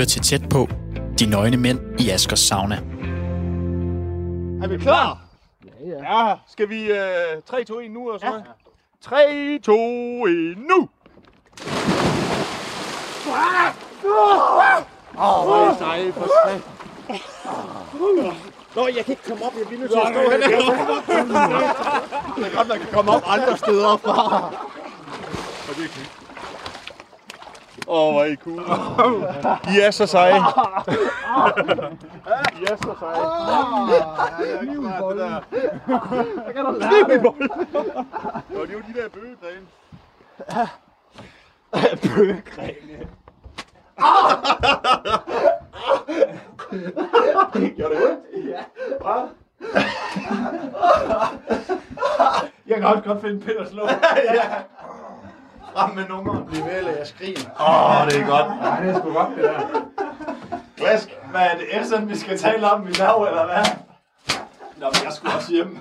lytter til Tæt på, de nøgne mænd i Askers sauna. Er vi klar? Ja, ja. ja skal vi uh, 3, 2, 1 nu og sådan ja. 3, 2, 1 nu! Åh, hvor er sej for sag. Nå, jeg kan ikke komme op. Jeg bliver nødt til at stå her. Det er godt, man kan komme op andre steder fra. Og det er. Åh, hvor er I cool. I er så seje. I er så seje. Kniv i bolden. I bolden. Nå, det er jo de der bøgegrene. Bøgegrene. Gjorde det ondt? Ja. Hvad? Jeg kan også godt finde Peter slå. ja. Frem med nummeren. Bliv ved, eller jeg skriger. Åh, oh, det er godt. Nej, det er sgu godt, det der. Klask. Hvad er det sådan, vi skal tale om i dag, eller hvad? Nå, men jeg skulle også hjem.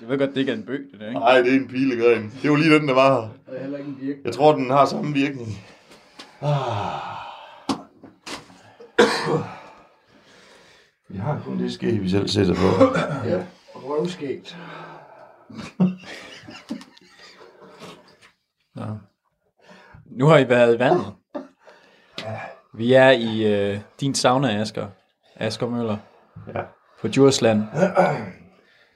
Du ved godt, det ikke er en bøg, det der, ikke? Nej, det er en pilegren. Det var lige den, der var her. Det er heller ikke en virkning. Jeg tror, den har samme virkning. Ah. Vi har kun det skæg, vi selv sætter på. Ja, røvskægt. Nå. Nu har I været i vandet. Vi er i øh, din sauna, Asger. Asger Møller. Ja. På Djursland.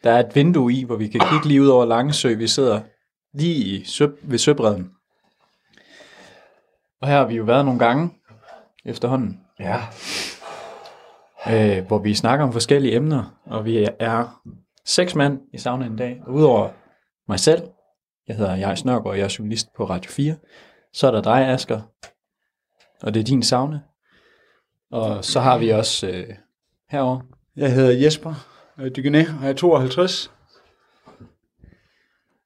Der er et vindue i, hvor vi kan kigge lige ud over Langesø. Vi sidder lige i sø, ved søbredden. Og her har vi jo været nogle gange efterhånden. Ja. øh, hvor vi snakker om forskellige emner, og vi er seks mand i saunaen i dag. Udover mig selv, jeg hedder Jais Nørgaard, og jeg er journalist på Radio 4, så er der dig, Asger, og det er din sauna. Og så har vi også øh, herover. Jeg hedder Jesper Dygené, og jeg er 52.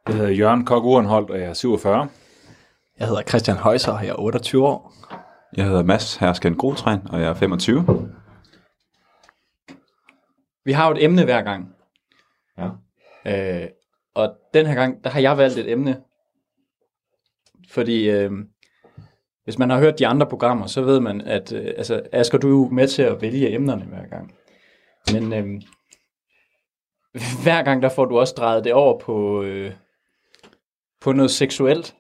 Jeg hedder Jørgen Kok Urenholdt, og jeg er 47. Jeg hedder Christian Højser, og jeg er 28 år. Jeg hedder Mads Hersken Grotræn, og jeg er 25. Vi har jo et emne hver gang. Ja. Øh, og den her gang, der har jeg valgt et emne. Fordi øh, hvis man har hørt de andre programmer, så ved man, at øh, altså, Asger, du er jo med til at vælge emnerne hver gang. Men øh, hver gang, der får du også drejet det over på, øh, på noget seksuelt.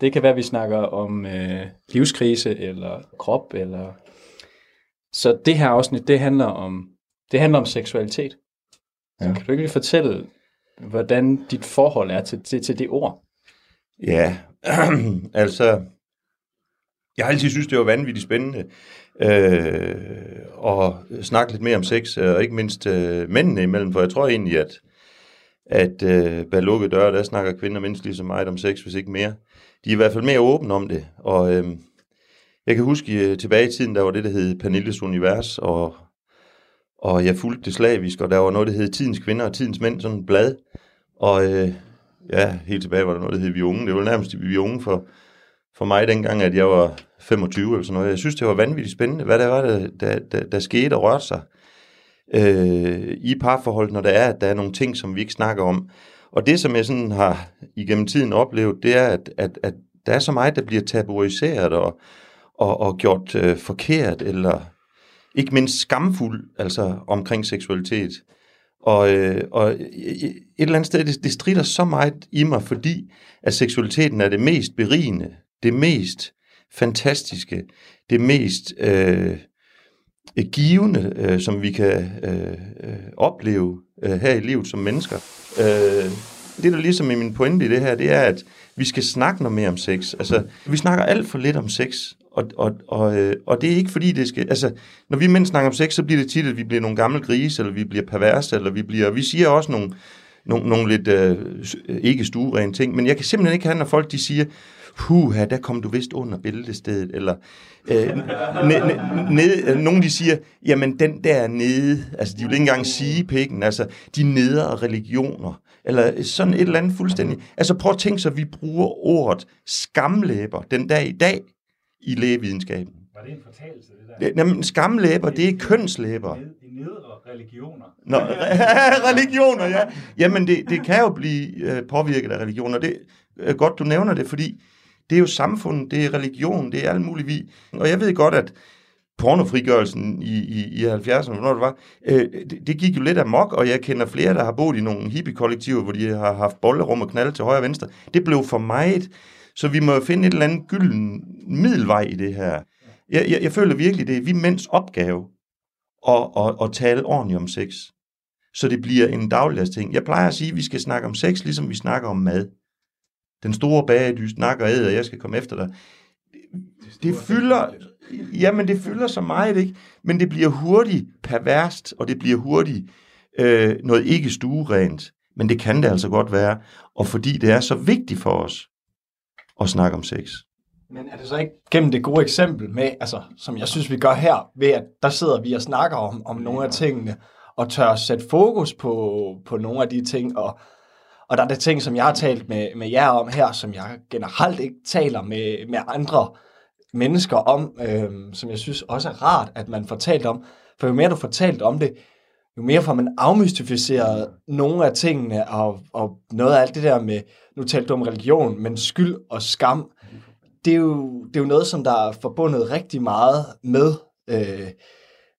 Det kan være, at vi snakker om øh, livskrise, eller krop, eller... Så det her afsnit, det handler om, det handler om seksualitet. Så Ja. kan du ikke lige fortælle, hvordan dit forhold er til, til, til det ord? Ja, altså, jeg har altid synes, det var vanvittigt spændende øh, at snakke lidt mere om sex, øh, og ikke mindst øh, mændene imellem, for jeg tror egentlig, at, at øh, bag lukkede døre, der snakker kvinder mindst lige så meget om sex, hvis ikke mere. De er i hvert fald mere åbne om det, og øh, jeg kan huske øh, tilbage i tiden, der var det, der hed Pernilles Univers, og, og jeg fulgte det slavisk, og der var noget, der hed Tidens Kvinder og Tidens Mænd, sådan et blad, og øh, ja, helt tilbage var der noget, der hed Vi Unge. Det var nærmest Vi Unge for, for mig dengang, at jeg var 25 eller sådan noget. Jeg synes, det var vanvittigt spændende, hvad der var, der, der, der, der skete og rørte sig øh, i parforhold, når der er, at der er nogle ting, som vi ikke snakker om. Og det, som jeg sådan har igennem tiden oplevet, det er, at, at, at der er så meget, der bliver tabuiseret og, og, og gjort øh, forkert, eller ikke mindst skamfuld, altså omkring seksualitet. Og, øh, og øh, et eller andet sted, det, det strider så meget i mig, fordi at seksualiteten er det mest berigende, det mest fantastiske, det mest øh, øh, givende, øh, som vi kan øh, øh, opleve øh, her i livet som mennesker. Øh, det, der ligesom er min pointe i det her, det er, at vi skal snakke noget mere om sex. Altså, vi snakker alt for lidt om sex, og, og, og, øh, og det er ikke fordi, det skal... Altså, når vi mænd snakker om sex, så bliver det tit, at vi bliver nogle gamle grise, eller vi bliver perverse, eller vi bliver... Vi siger også nogle, nogle, nogle lidt øh, øh ikke stuerene ting, men jeg kan simpelthen ikke have, når folk de siger, puha, der kom du vist under bæltestedet, eller øh, ned, ne, ned, nogen de siger, jamen den der nede, altså de vil ikke engang sige pikken, altså de nedre religioner, eller sådan et eller andet fuldstændig. Altså prøv at tænke så, vi bruger ordet skamlæber den dag i dag i lægevidenskaben. Var det en fortalelse, det der? Jamen, skamlæber, det er kønslæber. De nedre religioner. Nå, religioner, ja. Jamen, det, det kan jo blive øh, påvirket af religioner. Det er godt, du nævner det, fordi Det er jo samfundet, det er religion, det er alt muligt vi. Og jeg ved godt, at pornofrigørelsen i, i, i 70'erne, hvornår det var, øh, det, det gik jo lidt amok, og jeg kender flere, der har boet i nogle hippie-kollektiver, hvor de har haft bollerum og knalde til højre og venstre. Det blev for meget, så vi må finde et eller andet gylden middelvej i det her. Jeg, jeg, jeg føler virkelig, det er vi mænds opgave at, at, at tale ordentligt om sex, så det bliver en dagligdags ting. Jeg plejer at sige, at vi skal snakke om sex, ligesom vi snakker om mad. Den store bage, du snakker æder, jeg skal komme efter dig. Det fylder, jamen det fylder så meget, ikke? Men det bliver hurtigt perverst, og det bliver hurtigt øh, noget ikke stuerent. Men det kan det altså godt være, og fordi det er så vigtigt for os at snakke om sex. Men er det så ikke gennem det gode eksempel med, altså, som jeg synes, vi gør her, ved at der sidder vi og snakker om, om nogle af tingene, og tør sætte fokus på, på nogle af de ting, og, og der er det ting, som jeg har talt med, med jer om her, som jeg generelt ikke taler med, med andre mennesker om, øhm, som jeg synes også er rart, at man får talt om. For jo mere du får talt om det, jo mere får man afmystificeret nogle af tingene, og, og noget af alt det der med, nu talte du om religion, men skyld og skam, det er jo, det er jo noget, som der er forbundet rigtig meget med, øh,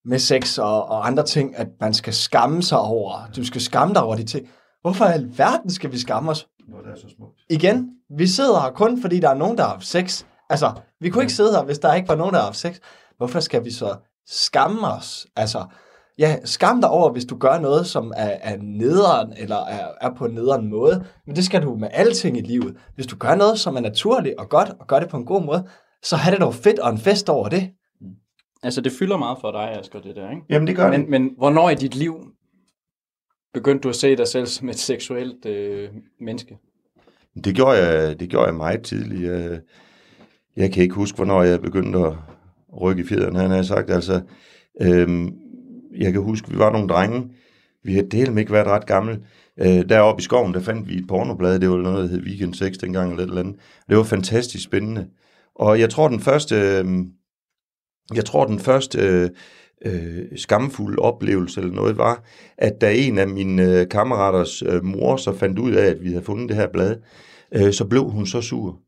med sex og, og andre ting, at man skal skamme sig over. Du skal skamme dig over de ting. Hvorfor i alverden skal vi skamme os? Nå, det er så smukt. Igen, vi sidder her kun, fordi der er nogen, der har haft sex. Altså, vi kunne ikke sidde her, hvis der ikke var nogen, der har haft sex. Hvorfor skal vi så skamme os? Altså, ja, skam dig over, hvis du gør noget, som er, er nederen, eller er, er på en nederen måde. Men det skal du med alting i livet. Hvis du gør noget, som er naturligt og godt, og gør det på en god måde, så har det dog fedt og en fest over det. Altså, det fylder meget for dig, Asger, det der, ikke? Jamen det gør det. Men, men hvornår i dit liv begyndte du at se dig selv som et seksuelt øh, menneske? Det gjorde jeg, det gjorde jeg meget tidligt. Jeg, jeg kan ikke huske, hvornår jeg begyndte at rykke i fjederne, han har sagt. Altså, øhm, jeg kan huske, vi var nogle drenge. Vi havde delt ikke været ret gamle. Øh, deroppe i skoven, der fandt vi et pornoblad. Det var noget, der hed Weekend 6 dengang, eller et eller andet. Det var fantastisk spændende. Og jeg tror, den første... Øh, jeg tror, den første øh, øh, skamfulde oplevelse eller noget var, at da en af mine øh, kammeraters øh, mor så fandt ud af, at vi havde fundet det her blad, øh, så blev hun så sur.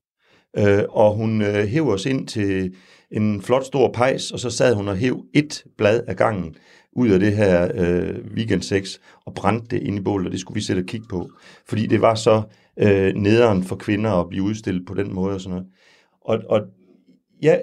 Øh, og hun øh, hæv os ind til en flot stor pejs, og så sad hun og hæv et blad af gangen ud af det her øh, weekend 6 og brændte det ind i bålet, og det skulle vi sætte og kigge på. Fordi det var så øh, nederen for kvinder at blive udstillet på den måde og sådan noget. Og, og ja,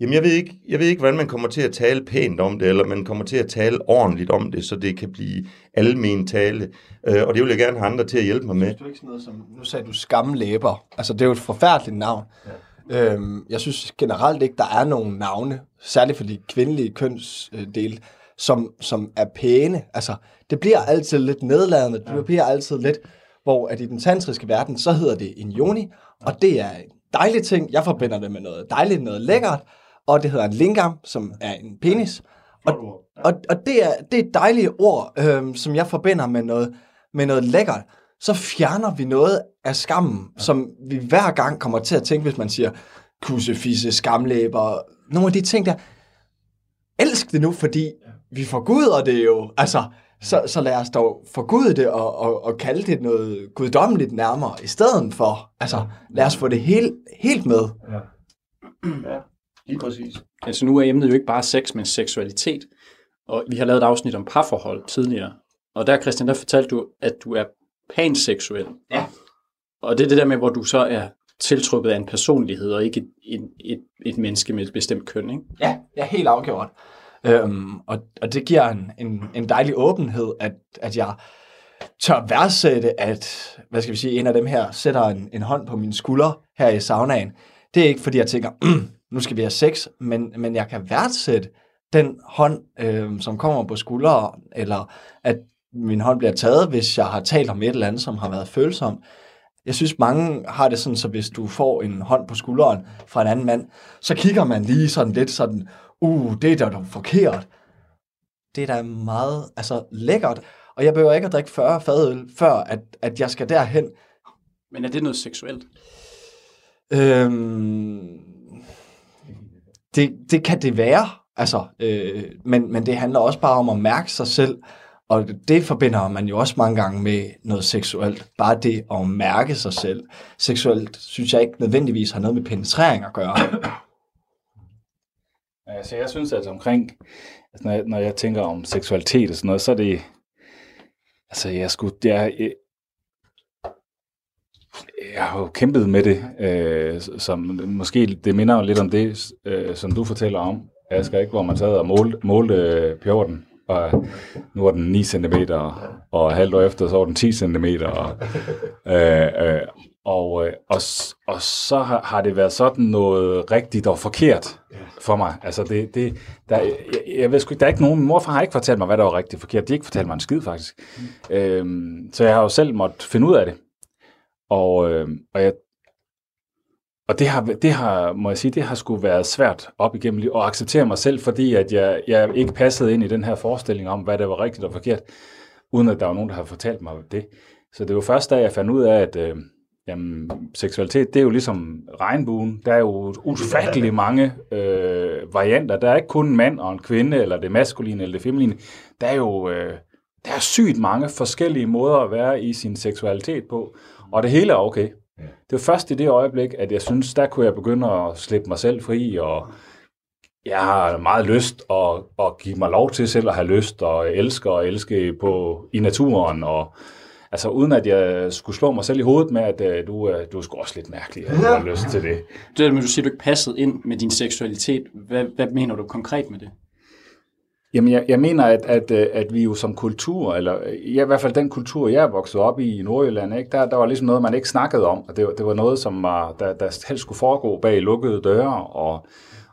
Jamen, jeg ved, ikke, jeg ved ikke, hvordan man kommer til at tale pænt om det, eller man kommer til at tale ordentligt om det, så det kan blive almen tale. Øh, og det vil jeg gerne have andre til at hjælpe mig med. Synes du ikke sådan noget som, nu sagde du skamlæber. Altså, det er jo et forfærdeligt navn. Ja. Øhm, jeg synes generelt ikke, der er nogen navne, særligt for de kvindelige kønsdele, som, som er pæne. Altså, det bliver altid lidt nedladende. Det bliver altid lidt, hvor at i den tantriske verden, så hedder det en yoni, og det er en dejlig ting. Jeg forbinder det med noget dejligt, noget lækkert, og det hedder en lingam, som er en penis. Og, og, og det, er, det er et dejligt ord, øhm, som jeg forbinder med noget, med noget lækkert. Så fjerner vi noget af skammen, ja. som vi hver gang kommer til at tænke, hvis man siger kussefisse, skamlæber, nogle af de ting der. Elsk det nu, fordi vi forguder det jo. Altså, så, så lad os dog forgude det og, og, og kalde det noget guddommeligt nærmere, i stedet for, altså, lad os få det helt, helt med. Ja. ja, lige præcis. Altså nu er emnet jo ikke bare sex, men seksualitet. Og vi har lavet et afsnit om parforhold tidligere. Og der, Christian, der fortalte du, at du er panseksuel. Ja. Og det er det der med, hvor du så er tiltrukket af en personlighed, og ikke et, et, et, et menneske med et bestemt køn, ikke? Ja, ja helt afgjort. Øhm, og, og det giver en, en, en dejlig åbenhed, at, at jeg tør værdsætte, at hvad skal vi sige, en af dem her sætter en, en hånd på min skulder her i saunaen. Det er ikke, fordi jeg tænker, mm, nu skal vi have sex, men, men jeg kan værdsætte den hånd, øh, som kommer på skulderen, eller at min hånd bliver taget, hvis jeg har talt om et eller andet, som har været følsomt. Jeg synes, mange har det sådan, så hvis du får en hånd på skulderen fra en anden mand, så kigger man lige sådan lidt sådan, uh, det er da forkert. Det er da meget altså, lækkert, og jeg behøver ikke at drikke 40 fadøl, før at, at jeg skal derhen. Men er det noget seksuelt? Øhm, det, det kan det være, altså, øh, men, men det handler også bare om at mærke sig selv, og det forbinder man jo også mange gange med noget seksuelt. Bare det at mærke sig selv. Seksuelt synes jeg ikke nødvendigvis har noget med penetrering at gøre. Altså, jeg synes, at omkring, altså, når, jeg, når jeg tænker om seksualitet og sådan noget, så er det, altså, jeg skulle, jeg, jeg, jeg har jo kæmpet med det, øh, som måske det minder jo lidt om det, øh, som du fortæller om, Asger, ikke? hvor man sad og målte, målte øh, pjorten, og nu er den 9 cm, og halvt år efter, så var den 10 cm, og, øh, øh, og, øh, og, og så har, har det været sådan noget rigtigt og forkert for mig. Altså det, det, der, jeg, jeg ved sgu ikke, der er ikke nogen, morfar har ikke fortalt mig, hvad der var rigtigt og forkert. De har ikke fortalt mig en skid, faktisk. Mm. Øhm, så jeg har jo selv måttet finde ud af det. Og, øh, og, jeg, og det har, det har, må jeg sige, det har sgu været svært op igennem livet at acceptere mig selv, fordi at jeg, jeg ikke passede ind i den her forestilling om, hvad der var rigtigt og forkert, uden at der var nogen, der havde fortalt mig det. Så det var først, da jeg fandt ud af, at øh, jamen, seksualitet, det er jo ligesom regnbuen. Der er jo ufattelig mange øh, varianter. Der er ikke kun en mand og en kvinde, eller det maskuline eller det feminine. Der er jo øh, der er sygt mange forskellige måder at være i sin seksualitet på, og det hele er okay. Det var først i det øjeblik, at jeg synes, der kunne jeg begynde at slippe mig selv fri, og jeg har meget lyst at, at give mig lov til selv at have lyst, og jeg elsker og elske på, i naturen, og altså uden at jeg skulle slå mig selv i hovedet med, at øh, du, øh, du er sgu også lidt mærkelig, at du har lyst til det. Det med, du siger, du ikke passede ind med din seksualitet. Hvad, hvad mener du konkret med det? Jamen, jeg, jeg mener, at, at, øh, at vi jo som kultur, eller øh, ja, i hvert fald den kultur, jeg er vokset op i i Nordjylland, ikke, der, der var ligesom noget, man ikke snakkede om, og det, det var noget, som var, der, der helst skulle foregå bag lukkede døre, og,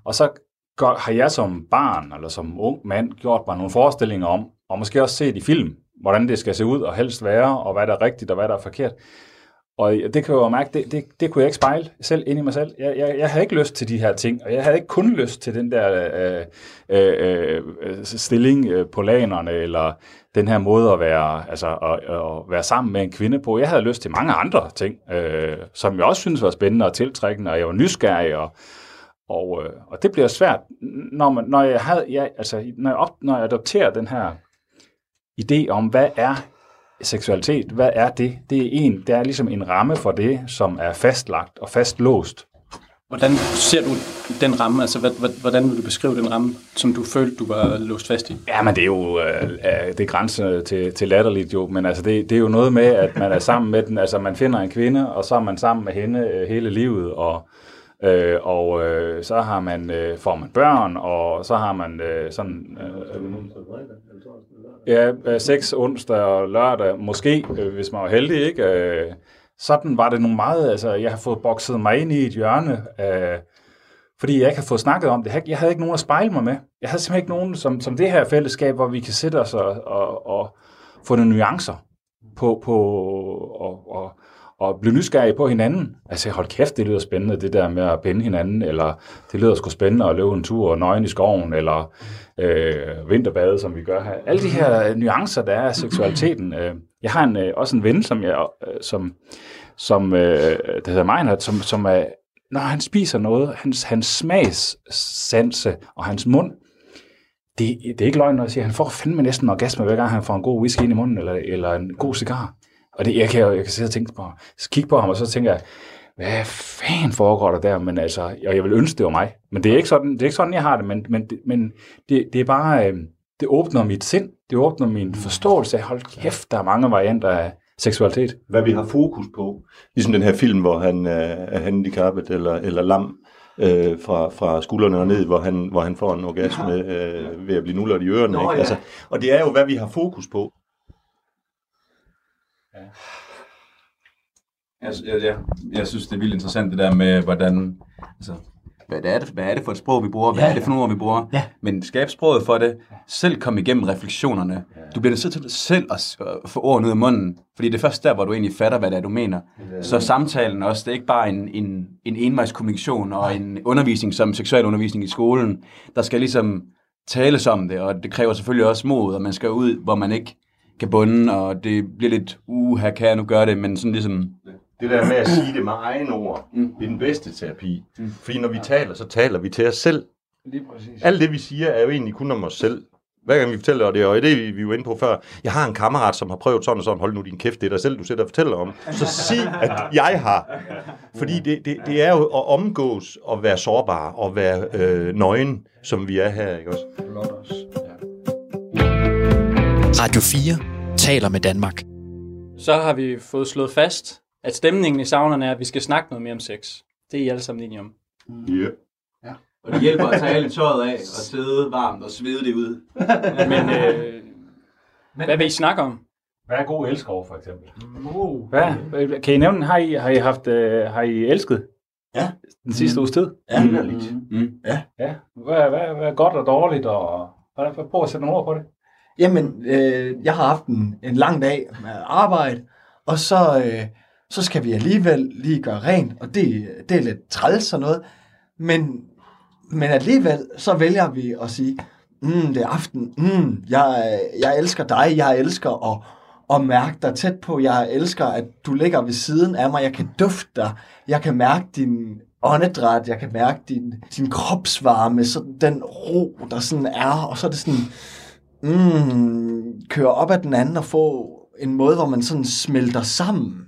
og så gør, har jeg som barn, eller som ung mand, gjort mig nogle forestillinger om, og måske også set i film, hvordan det skal se ud og helst være, og hvad der er rigtigt og hvad der er forkert. Og det kan jeg jo mærke, det, det, det kunne jeg ikke spejle selv ind i mig selv. Jeg, jeg, jeg havde ikke lyst til de her ting, og jeg havde ikke kun lyst til den der øh, øh, øh, stilling øh, på lanerne, eller den her måde at være, altså, at, at være sammen med en kvinde på. Jeg havde lyst til mange andre ting, øh, som jeg også synes var spændende og tiltrækkende, og jeg var nysgerrig, og, og, øh, og det bliver svært, når, man, når, jeg havde, jeg, altså, når, jeg op, når jeg adopterer den her idé om, hvad er seksualitet, hvad er det? Det er, en, det er ligesom en ramme for det, som er fastlagt og fastlåst. Hvordan ser du den ramme? Altså, hvordan vil du beskrive den ramme, som du følte, du var låst fast i? Ja, men det er jo øh, øh, det er grænse til, til latterligt jo, men altså det, det er jo noget med, at man er sammen med den, altså man finder en kvinde, og så er man sammen med hende øh, hele livet, og, øh, og øh, så har man, øh, får man børn, og så har man øh, sådan... Øh, ja, øh, seks onsdag og lørdag, måske, øh, hvis man var heldig, ikke? Øh, sådan var det nogle meget, altså jeg har fået bokset mig ind i et hjørne, øh, fordi jeg ikke har fået snakket om det. Jeg havde ikke nogen at spejle mig med. Jeg havde simpelthen ikke nogen som, som det her fællesskab, hvor vi kan sætte os og, og, og få nogle nuancer på, på og, og, og blive nysgerrige på hinanden. Altså hold kæft, det lyder spændende, det der med at binde hinanden, eller det lyder sgu spændende at løbe en tur og nøgen i skoven, eller øh, vinterbade, som vi gør her. Alle de her nuancer, der er af seksualiteten. Øh, jeg har en, øh, også en ven, som jeg, øh, som, som øh, der hedder Meinhardt, som, som er, når han spiser noget, hans, hans smagssanse og hans mund, det, det er ikke løgn, når jeg siger, han får fandme næsten orgasme, hver gang han får en god whisky ind i munden, eller, eller en god cigar. Og det, jeg kan jo jeg kan sidde og tænke på, så kigge på ham, og så tænker jeg, hvad fanden foregår der der? Men altså, og jeg vil ønske, det var mig. Men det er ikke sådan, det er ikke sådan jeg har det, men, men, det, men det, det er bare, øh, det åbner mit sind, det åbner min forståelse af, hold kæft, der er mange varianter af seksualitet. hvad vi har fokus på. Ligesom den her film, hvor han øh, er handicappet eller, eller lam øh, fra, fra skuldrene og ned, hvor han, hvor han får en orgasme øh, ved at blive nullet i ørerne. Nå, ikke? ja. Altså, og det er jo, hvad vi har fokus på. Jeg, jeg, jeg, jeg synes, det er vildt interessant det der med, hvordan... Altså, hvad, det er det, hvad er det for et sprog, vi bruger? Hvad Ja. er det for nogle ord, vi bruger? Ja. Men skab sproget for det. Selv kom igennem refleksionerne. Du bliver nødt til selv at få ord ud af munden. Fordi det er først der, hvor du egentlig fatter, hvad det er, du mener. Så samtalen også, det er ikke bare en, en, en envejskommunikation og en undervisning som seksualundervisning i skolen. Der skal ligesom tales om det, og det kræver selvfølgelig også mod, og man skal ud, hvor man ikke kan bunde, og det bliver lidt, uh, her kan jeg nu gøre det, men sådan ligesom, Det der med at sige det med egne ord, mm. det er den bedste terapi. Mm. Fordi når vi taler, så taler vi til os selv. Lige præcis. Alt det, vi siger, er jo egentlig kun om os selv. hver gang vi fortæller det, og det er vi, vi var inde på før, jeg har en kammerat, som har prøvet sådan og sådan, hold nu din kæft, det er dig selv, du sætter og fortæller om. Så sig, at jeg har. Fordi det, det, det er jo at omgås og være sårbar og være øh, nøgen, som vi er her, ikke også? Radio 4 taler med Danmark. Så har vi fået slået fast, at stemningen i saunerne er, at vi skal snakke noget mere om sex. Det er I alle sammen enige om. Yeah. Og det hjælper at tage lidt tøjet af og sidde varmt og svede det ud. Men øh, hvad vil I snakke om? Hvad er god elskov, for eksempel? Hvad? Kan I nævne, har I, har I, haft, øh, har I elsket? Ja. Den sidste uges tid? Ja. Mm. Ja. Hvad, hvad, hvad er godt og dårligt? Og, hvordan, prøv at sætte nogle ord på det. Jamen, øh, jeg har haft en, en lang dag med arbejde, og så, øh, så skal vi alligevel lige gøre rent, og det, det er lidt træls og noget. Men, men alligevel, så vælger vi at sige, mm, det er aften, mm, jeg, jeg elsker dig, jeg elsker at, at mærke dig tæt på, jeg elsker, at du ligger ved siden af mig, jeg kan dufte dig, jeg kan mærke din åndedræt, jeg kan mærke din, din kropsvarme, så den ro, der sådan er, og så er det sådan, mm, køre op ad den anden og få en måde, hvor man sådan smelter sammen.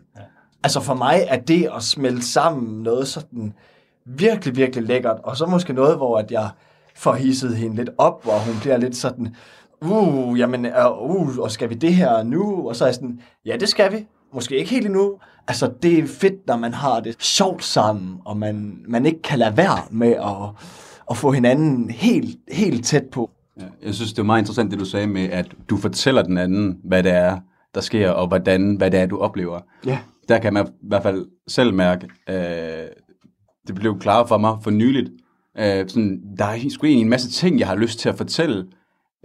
Altså for mig er det at smelte sammen noget sådan virkelig, virkelig lækkert. Og så måske noget, hvor at jeg får hisset hende lidt op, hvor hun bliver lidt sådan, uh, jamen, uh, og skal vi det her nu? Og så er jeg sådan, ja, det skal vi. Måske ikke helt endnu. Altså, det er fedt, når man har det sjovt sammen, og man, man ikke kan lade være med at, at få hinanden helt, helt tæt på. Jeg synes, det er meget interessant, det du sagde med, at du fortæller den anden, hvad det er, der sker, og hvordan, hvad det er, du oplever. Ja. Der kan man i hvert fald selv mærke, øh, det blev klart for mig for nyligt, øh, sådan, der er sgu egentlig en masse ting, jeg har lyst til at fortælle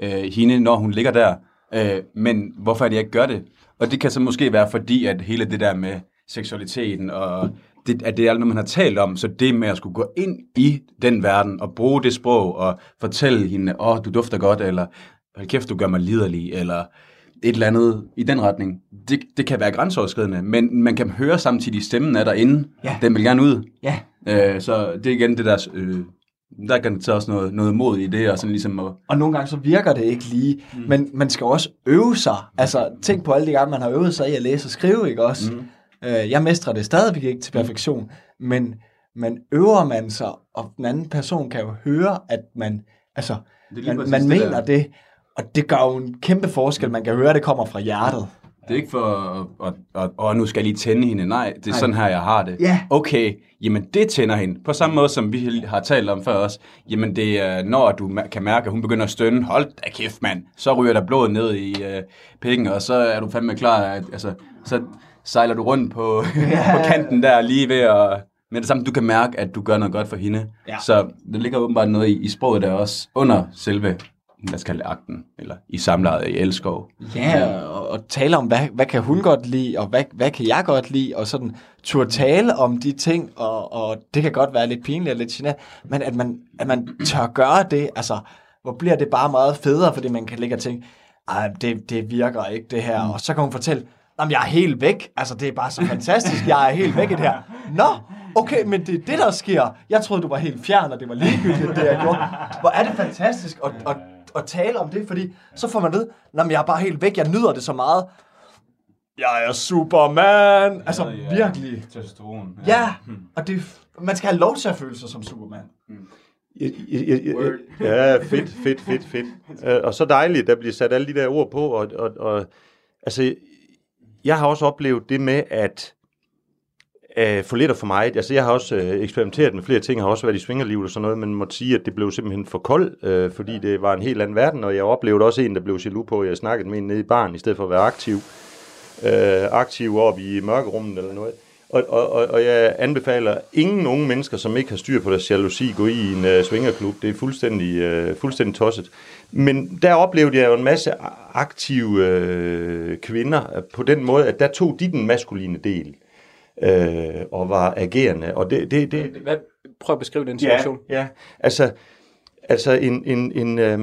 øh, hende, når hun ligger der, øh, men hvorfor er det, jeg ikke gør det? Og det kan så måske være fordi, at hele det der med seksualiteten, og det, at det er alt noget, man har talt om, så det med at skulle gå ind i den verden, og bruge det sprog, og fortælle hende, åh, oh, du dufter godt, eller hold kæft, du gør mig liderlig, eller et eller andet i den retning. Det, det kan være grænseoverskridende, men man kan høre samtidig stemmen er derinde. Ja. Den vil gerne ud. Ja. Øh, så det er igen det der... Øh, der kan tage også noget, noget mod i det, og sådan ligesom at, Og nogle gange så virker det ikke lige, mm. men man skal også øve sig. Altså, tænk på alle de gange, man har øvet sig i at læse og skrive, ikke også? Mm. Øh, jeg mestrer det stadigvæk ikke til perfektion, men, men øver man sig, og den anden person kan jo høre, at man, altså, Det man, præcis man det mener der. det, og det gør jo en kæmpe forskel. Man kan høre, at det kommer fra hjertet. Det er ikke for, at, at, at, at nu skal jeg lige tænde hende. Nej, det er Nej. sådan her, jeg har det. Ja. Okay, jamen det tænder hende. På samme måde, som vi har talt om før også. Jamen det er, når du kan mærke, at hun begynder at stønne. Hold da kæft, mand. Så ryger der blod ned i øh, pikken, og så er du fandme klar. At, altså, så sejler du rundt på, på kanten der lige ved at... Men det samme, du kan mærke, at du gør noget godt for hende. Ja. Så der ligger åbenbart noget i, i sproget der også under selve, hvad skal jeg kalde det, akten, eller i samlejet i Elskov. Ja, og, og tale om, hvad, hvad kan hun godt lide, og hvad, hvad kan jeg godt lide, og sådan turde tale om de ting, og, og det kan godt være lidt pinligt og lidt genert, men at man, at man tør gøre det, altså, hvor bliver det bare meget federe, fordi man kan ligge og tænke, ej, det, det virker ikke det her, og så kan hun fortælle, Jamen, jeg er helt væk. Altså, det er bare så fantastisk. Jeg er helt væk i det her. Nå, okay, men det er det, der sker. Jeg troede, du var helt fjern, og det var ligegyldigt, det jeg gjorde. Hvor er det fantastisk at, at, at tale om det, fordi så får man ved, men jeg er bare helt væk. Jeg nyder det så meget. Jeg er Superman. Altså, virkelig. Testosteron. Ja, og det, man skal have lov til at føle sig som Superman. Ja, ja, ja, ja, fedt, fedt, fedt, fedt. Øh, Og så dejligt, der bliver sat alle de der ord på, og, og, og altså, jeg har også oplevet det med, at øh, for lidt og for meget, altså jeg har også øh, eksperimenteret med flere ting, har også været i svingerlivet og sådan noget, men måtte sige, at det blev simpelthen for koldt, øh, fordi det var en helt anden verden, og jeg oplevede også en, der blev jaloux på, at jeg snakkede med en nede i baren, i stedet for at være aktiv, øh, aktiv op i mørkerummet eller noget. Og, og, og, og jeg anbefaler ingen unge mennesker, som ikke har styr på deres jalousi, gå i en øh, svingerklub. Det er fuldstændig, øh, fuldstændig tosset. Men der oplevede jeg jo en masse aktive øh, kvinder øh, på den måde, at der tog de den maskuline del øh, og var agerende. Og det, det, det, Hvad, prøv at beskrive den situation. Ja, ja. Altså, altså en, en, en, øh,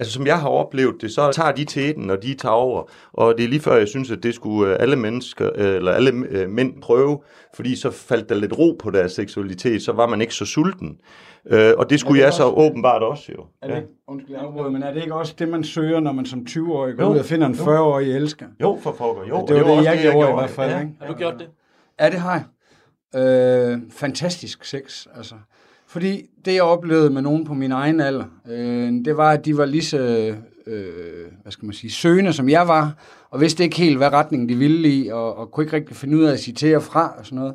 Altså, som jeg har oplevet det, så tager de teten, når de tager over. Og det er lige før, jeg synes, at det skulle øh, alle mennesker, øh, eller alle øh, mænd prøve, fordi så faldt der lidt ro på deres seksualitet, så var man ikke så sulten. Og det skulle det jeg så også- åbenbart også jo. Er det, ikke- undskyld, jeg afbryder, men er det ikke også det, man søger, når man som 20-årig går Jo, ud og finder en jo. 40-årig elsker? Jo, for pokker, jo. det var det, også jeg gjorde i hvert fald. Ja. Ikke? Har du gjort det? Ja, det har jeg. Øh, fantastisk sex, altså. Fordi det, jeg oplevede med nogen på min egen alder, øh, det var, at de var lige så, øh, hvad skal man sige, søgende, som jeg var, og vidste ikke helt, hvad retning de ville i, og, og kunne ikke rigtig finde ud af at sige til fra og sådan noget.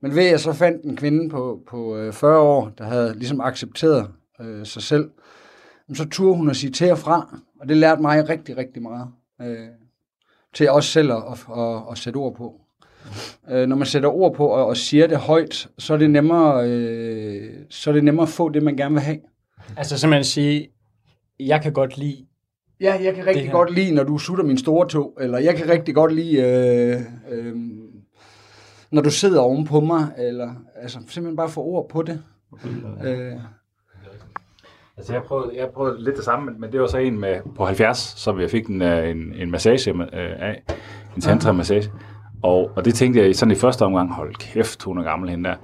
Men ved at jeg så fandt en kvinde på, på øh, 40 år, der havde ligesom accepteret øh, sig selv, så turde hun at sige til fra, og det lærte mig rigtig, rigtig meget. Øh, til også selv at, at, at, at sætte ord på. Øh, når man sætter ord på og, og siger det højt, så er det nemmere, øh, så er det nemmere at få det, man gerne vil have. Altså simpelthen sige, jeg kan godt lide, Ja, jeg kan rigtig godt lide, når du sutter min store tog, eller jeg kan rigtig godt lide, øh, øh, når du sidder oven på mig, eller altså simpelthen bare få ord på det. Øh, Altså, jeg prøvede, jeg prøvede lidt det samme, men- det var så en med, på 70, som jeg fik en, øh, en, en massage øh, af. En tantra-massage. Og, og det tænkte jeg sådan i første omgang, hold kæft, hun er gammel hende der.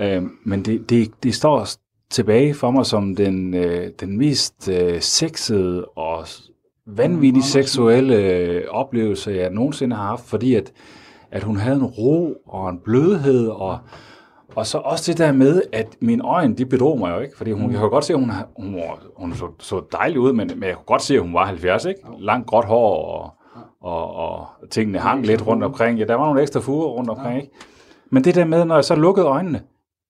Øh, men det, det, det står tilbage for mig som den, øh, den mest øh, sexede og vanvittige seksuelle øh, oplevelse, jeg nogensinde har haft, fordi at, at hun havde en ro og en blødhed, og, og så også det der med, at mine øjne, de bedrog mig jo ikke, fordi hun, jeg kunne godt se, at hun, hun, hun så, så dejlig ud, men, men jeg kunne godt se, at hun var 70, ikke? Langt gråt hår, og, og, og tingene hang lidt rundt omkring. Ja, der var nogle ekstra fuger rundt omkring, ikke? Men det der med, når jeg så lukkede øjnene,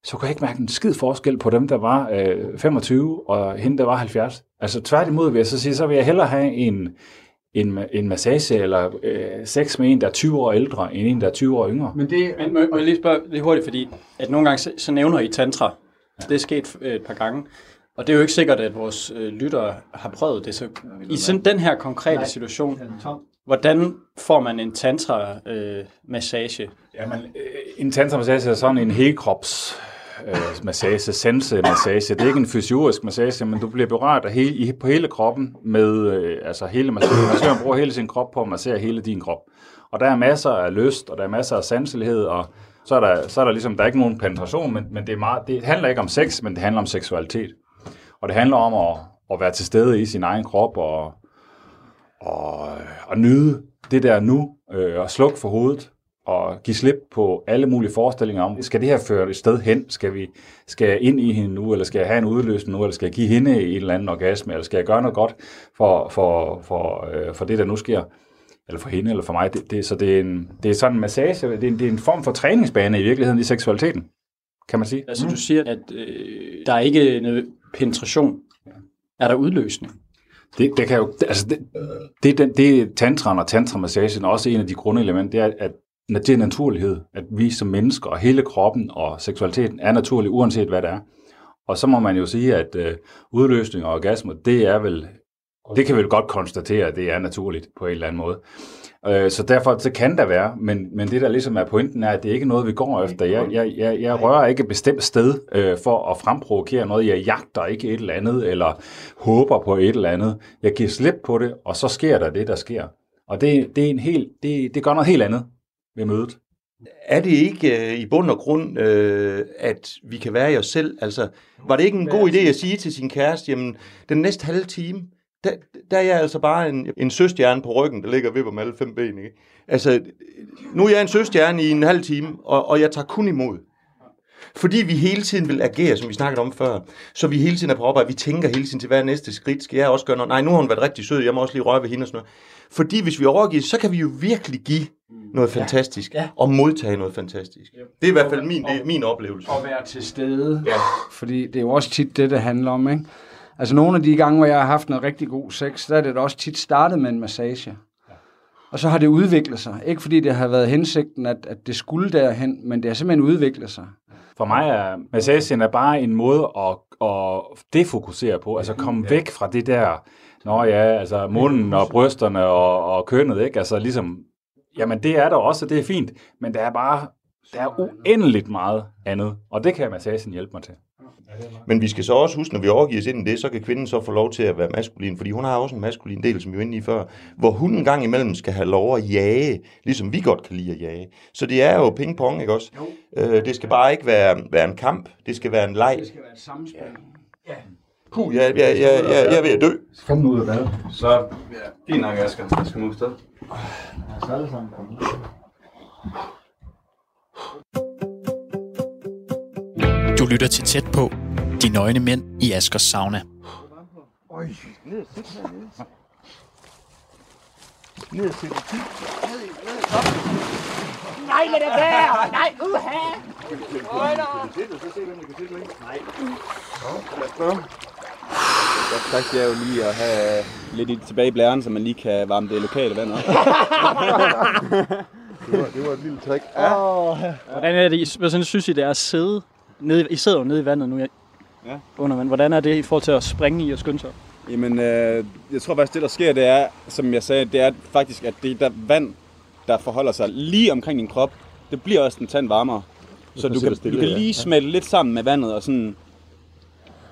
så kunne jeg ikke mærke en skid forskel på dem, der var øh, 25, og hende, der var 70. Altså tværtimod vil jeg så sige, så vil jeg hellere have en, en, en massage eller øh, sex med en, der er 20 år ældre, end en, der er 20 år yngre. men det, Men må, må jeg lige spørge lidt hurtigt, fordi at nogle gange så, så nævner I tantra. Det er sket øh, et par gange. Og det er jo ikke sikkert, at vores øh, lyttere har prøvet det. Så i sådan den her konkrete situation, hvordan får man en tantra-massage? Øh, Jamen, øh, en tantra-massage er sådan en helkrops øh, massage, sense-massage. Det er ikke en fysiorisk massage, men du bliver berørt af hele, i, på hele kroppen med, øh, altså hele massøren. Massøren bruger hele sin krop på at massere hele din krop. Og der er masser af lyst, og der er masser af sanselighed, og så er der, så er der ligesom, der er ikke nogen penetration, men, men det, er meget, det handler ikke om sex, men det handler om seksualitet. Og det handler om at, at være til stede i sin egen krop, og, og, og nyde det der nu, øh, og slukke for hovedet, og give slip på alle mulige forestillinger om, skal det her føre et sted hen? Skal, vi, skal jeg ind i hende nu, eller skal jeg have en udløsning nu, eller skal jeg give hende en eller anden orgasme, eller skal jeg gøre noget godt for, for, for, øh, for det, der nu sker? Eller for hende, eller for mig. Det, det, så det er, en, det er sådan en massage, det er, en- det er en form for træningsbane i virkeligheden i seksualiteten, kan man sige. Altså du siger, at øh, der er ikke noget penetration. Er der udløsning? Det, det kan jo, altså det, det, det, det tantran og tantramassagen er også en af de grundelementer, det er, at at det er naturlighed, at vi som mennesker og hele kroppen og seksualiteten er naturlig, uanset hvad det er. Og så må man jo sige, at øh, udløsning og orgasme, det er vel, det kan vi vel godt konstatere, at det er naturligt på en eller anden måde. Øh, så derfor så kan der være, men, men det der ligesom er pointen er, at det er ikke noget, vi går efter. Jeg, jeg, jeg, jeg rører ikke et bestemt sted øh, for at fremprovokere noget. Jeg jagter ikke et eller andet, eller håber på et eller andet. Jeg giver slip på det, og så sker der det, der sker. Og det, det, er en helt, det, det gør noget helt andet ved mødet. Er det ikke øh, i bund og grund, øh, at vi kan være i os selv? Altså, var det ikke en god idé at sige til sin kæreste, jamen, den næste halve time, der, der er jeg altså bare en, en søstjerne på ryggen, der ligger og vipper med alle fem ben, ikke? Altså, nu er jeg en søstjerne i en halv time, og, og jeg tager kun imod. Fordi vi hele tiden vil agere, som vi snakkede om før, så vi hele tiden er på arbejde, vi tænker hele tiden til, hvad er næste skridt? Skal jeg også gøre noget? Nej, nu har hun været rigtig sød, jeg må også lige røre ved hende og sådan noget. Fordi hvis vi overgiver, så kan vi jo virkelig give noget fantastisk, Ja. og modtage noget fantastisk. Det er i hvert fald min, det min oplevelse. at være til stede. Ja. Fordi det er jo også tit det, det handler om, ikke? Altså nogle af de gange, hvor jeg har haft noget rigtig god sex, der er det da også tit startet med en massage. Og så har det udviklet sig. Ikke fordi det har været hensigten, at, at det skulle derhen, men det har simpelthen udviklet sig. For mig er massagen er bare en måde at, at defokusere på, altså komme væk fra det der, nå ja, altså munden og brysterne og, og kønnet, ikke? Altså ligesom, jamen det er der også, og det er fint, men der er bare Der er uendeligt meget andet, og det kan massagen hjælpe mig til. Men vi skal så også huske, når vi overgiver os ind i det, så kan kvinden så få lov til at være maskulin, fordi hun har også en maskulin del, som vi var inde i før, hvor hun en gang imellem skal have lov at jage, ligesom vi godt kan lide at jage. Så det er jo ping-pong, ikke også? Øh, det skal bare ikke være, være en kamp, det skal være en leg. Det skal være et samspil. Puh, jeg, jeg, jeg, jeg, jeg er ved at dø. Kom nu ud af bad. Så, ja, fint nok, Asger. Jeg skal move sted. Du lytter til tæt på. De nøgne mænd i Askers sauna. Tak skal jeg jo lige at have lidt i, tilbage i blæren, så man lige kan varme det lokale vand op. Det var et lille trick. Hvordan er det, hvordan synes I, det er at sidde nede, I sidder jo nede i vandet nu, ja. Ja. under vand. Hvordan er det i forhold til at springe i og skynde sig? Jamen, øh, jeg tror faktisk, det der sker, det er, som jeg sagde, det er faktisk, at det der vand, der forholder sig lige omkring din krop, det bliver også en tand varmere. Så du kan, du kan lige smelte lidt sammen med vandet, og sådan,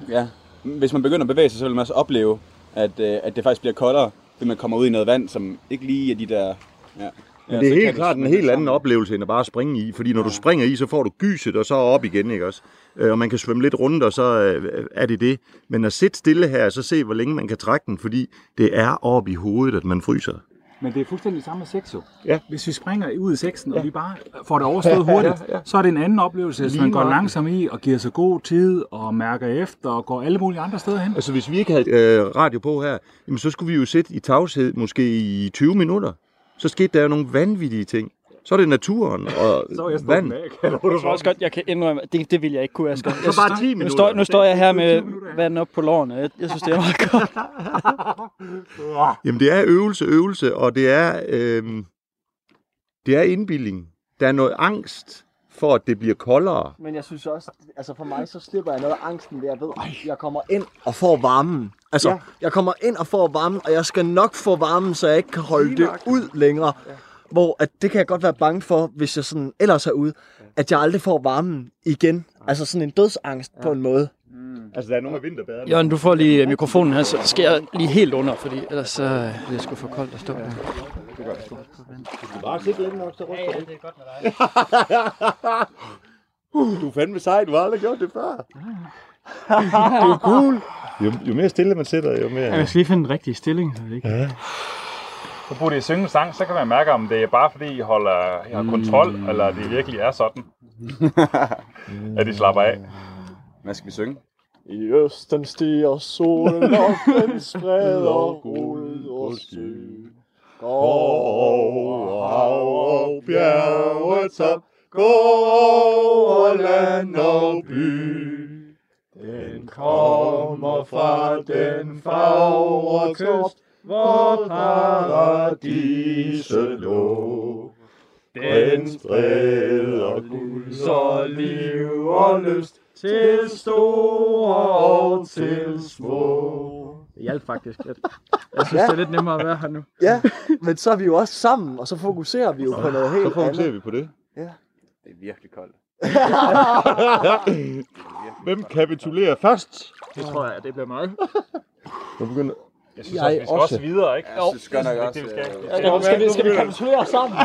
ja, hvis man begynder at bevæge sig, så vil man også opleve, at, øh, at det faktisk bliver koldere, fordi man kommer ud i noget vand, som ikke lige er de der... Ja. Men Ja, det er helt klart en helt anden sammen. oplevelse, end at bare springe i. Fordi når du springer i, så får du gyset, og så op igen, ikke også? Øh, Og man kan svømme lidt rundt, og så øh, er det det. Men at sidde stille her, så se, hvor længe man kan trække den, fordi det er oppe i hovedet, at man fryser. Men det er fuldstændig samme med sex jo. Ja. Hvis vi springer ud i sexen, og vi bare får det overstået hurtigt, så er det en anden oplevelse, hvis man går langsomt i og giver sig god tid og mærker efter og går alle mulige andre steder hen. Altså, hvis vi ikke havde øh, radio på her, jamen, så skulle vi jo sidde i tavshed måske i 20 minutter. Så skete der jo nogle vanvittige ting. Så er det naturen og vand. Jeg tror også godt, jeg kan indrømme, det, det vil jeg ikke kunne, Asger. Jeg bare 10 nu, minutter. står, nu står jeg her med vand op på lårene. Jeg, jeg synes, det er meget godt. Jamen, det er øvelse, øvelse, og det er, øh, det er indbilling. Der er noget angst for, at det bliver koldere. Men jeg synes også, altså for mig, så slipper jeg noget af angsten ved, jeg ved, at jeg kommer ind og får varmen. Altså, ja. jeg kommer ind og får varmen, og jeg skal nok få varmen, så jeg ikke kan holde det ud længere. Ja. Hvor at det kan jeg godt være bange for, hvis jeg sådan ellers er ude, at jeg aldrig får varmen igen. Altså sådan en dødsangst ja. på en måde. Altså, der er nogle af vinterbaderne. Jørgen, du får lige mikrofonen her, så skal jeg lige helt under, fordi ellers så bliver det sgu for koldt at stå her. Bare sidde længe nok, så ryster ja, ja, det er godt med dig. du er fandme sej, du har aldrig gjort det før. du er cool. Jo, jo mere stille man sidder, jo mere... Jeg skal lige finde den rigtige stilling. Så det ikke... Ja. Så burde I synge en sang, så kan man mærke, om det er bare fordi, I, holder, I har kontrol, mm. eller det virkelig er sådan, at I slapper af. Hvad skal vi synge? I østen stiger solen, og den spreder guld og sø. Over hav og bjergetop, gå over land og by. Den kommer fra den fagre kyst, hvor paradiset lå. Den spreder guld så liv og lyst til store og til små. Det hjalp faktisk lidt. Jeg synes, det er lidt nemmere at være her nu. Ja, men så er vi jo også sammen, og så fokuserer vi jo på noget helt Så fokuserer andet. vi på det. Det er virkelig koldt. Hvem kapitulerer først? Det tror jeg, det bliver meget. Nu begynder... Jeg synes Jeg også, vi skal også. også videre, ikke? Jeg synes godt nok også, det, vi skal. øh, Vi Ja, skal, vi, skal vi kapitulere sammen?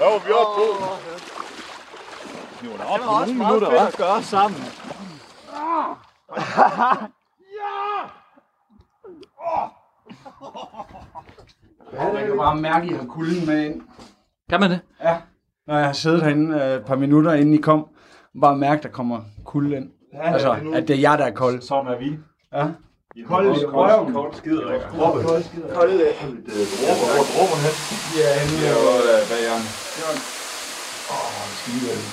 Nå, vi er oppe på. Er op Det var også meget fedt at gøre sammen. Ja, jeg kan bare mærke, at I har kulden med ind. Kan man det? Ja. Når jeg har siddet herinde øh, et par minutter, inden I kom, bare mærke, at der kommer kulde ind. Altså, at det er jer, der er kold. Sådan er vi. Ja. Kold i røven. Kold skider, ikke? Kolde. Rummer hen. Ja, Det er jo øh, bag hjørnet.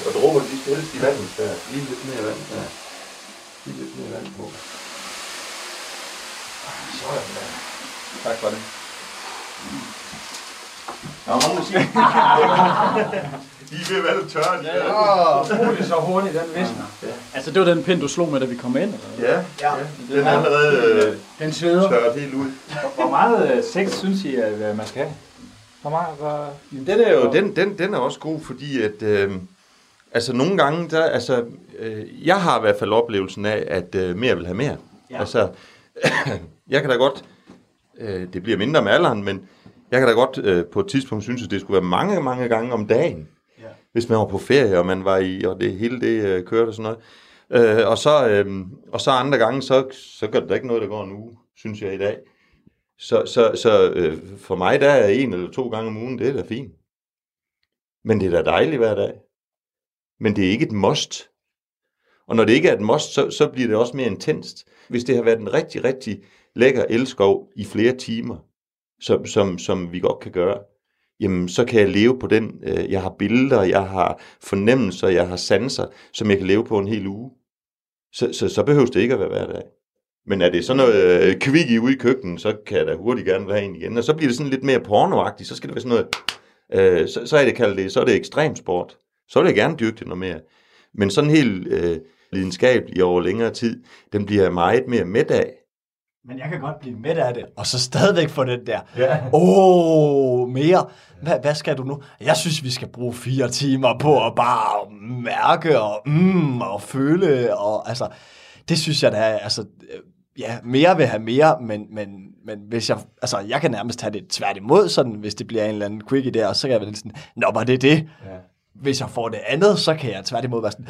Og dråber, de skal helst i vandet. Der. Lige lidt mere vand. Der. Lige lidt mere vand på. Sådan der. Tak for det. Der er mange, der siger, de er ved at være lidt tørre, de der. Åh, det så hurtigt, den visner. Altså, det var den pind, du slog med, da vi kom ind? Eller? Ja, ja. Den er allerede øh, Den sveder. tørret helt ud. Hvor meget øh, sex synes I, at øh, man skal have? For mig var... Den er jo den, den, den er også god, fordi at, øh, altså nogle gange, der, altså, øh, jeg har i hvert fald oplevelsen af, at øh, mere vil have mere. Ja. Altså, jeg kan da godt, øh, det bliver mindre med alderen, men jeg kan da godt øh, på et tidspunkt synes, at det skulle være mange, mange gange om dagen. Ja. Hvis man var på ferie, og man var i, og det hele det øh, kørte og sådan noget. Øh, og, så, øh, og så andre gange, så, så gør det da ikke noget, der går en uge, synes jeg i dag. Så, så, så øh, for mig, der er en eller to gange om ugen, det er da fint. Men det er da dejligt hver dag. Men det er ikke et must. Og når det ikke er et must, så, så bliver det også mere intenst. Hvis det har været en rigtig, rigtig lækker elskov i flere timer, som, som, som vi godt kan gøre, jamen så kan jeg leve på den. Øh, jeg har billeder, jeg har fornemmelser, jeg har sanser, som jeg kan leve på en hel uge. Så, så, så behøver det ikke at være hver dag. Men er det sådan noget øh, kvik i ude i køkkenet, så kan jeg da hurtigt gerne være en igen. Og så bliver det sådan lidt mere pornoagtigt. Så skal det være sådan noget, øh, så, så er det kaldt det, så er det ekstremsport. Så vil jeg gerne dyrke det noget mere. Men sådan helt øh, lidenskabelig over længere tid, den bliver jeg meget mere midt af. Men jeg kan godt blive midt af det, og så stadigvæk få den der, ja. åh, mere. Hvad, hvad skal du nu? Jeg synes, vi skal bruge fire timer på at bare mærke og, mm, og føle. Og, altså, det synes jeg da altså, ja, mere vil have mere, men, men, men hvis jeg, altså, jeg kan nærmest have det tværtimod, sådan, hvis det bliver en eller anden quickie der, så kan jeg være sådan, nå, var det det? Ja. Hvis jeg får det andet, så kan jeg tværtimod være sådan,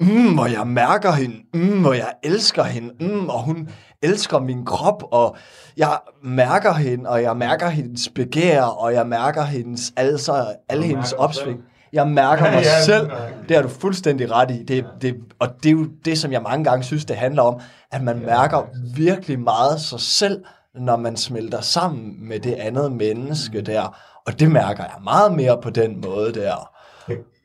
mm, og jeg mærker hende, mm, og jeg elsker hende, mm, og hun elsker min krop, og jeg mærker hende, og jeg mærker hendes begær, og jeg mærker hendes, altså, alle hendes opsving. Jeg mærker mig ja, selv. Det har du fuldstændig ret i. Det, det, og det er jo det, som jeg mange gange synes, det handler om, at man mærker virkelig meget sig selv, når man smelter sammen med det andet menneske der. Og det mærker jeg meget mere på den måde der.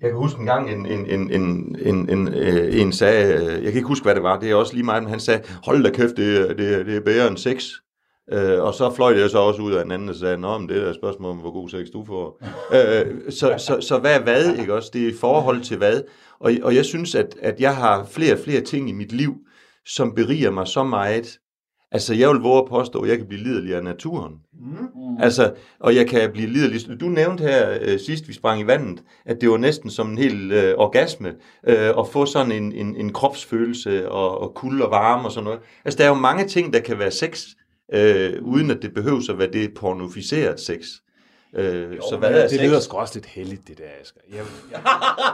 Jeg, kan huske en gang, en, en, en, en, en, en, øh, en, en sagde, øh, jeg kan ikke huske, hvad det var, det er også lige meget, men han sagde, hold da kæft, det, det, det er bedre end sex. Øh, og så fløj jeg så også ud af en anden og sagde, Nå, men det er et spørgsmål om, hvor god sex du får. Øh, øh, så, så, så hvad er hvad, ikke også? Det er i forhold til hvad. Og, og jeg synes, at, at jeg har flere og flere ting i mit liv, som beriger mig så meget, Altså, jeg vil våge at påstå, at jeg kan blive liderlig af naturen. Mm. Altså, og jeg kan blive liderlig. Du nævnte her øh, sidst, vi sprang i vandet, at det var næsten som en hel øh, orgasme øh, at få sådan en, en, en kropsfølelse og, og kulde og varme og sådan noget. Altså, der er jo mange ting, der kan være sex, øh, uden at det behøver at være det pornoficeret sex. Øh, jo, så hvad er det lyder sgu også lidt heldigt, det der, Asger. Jeg, jeg,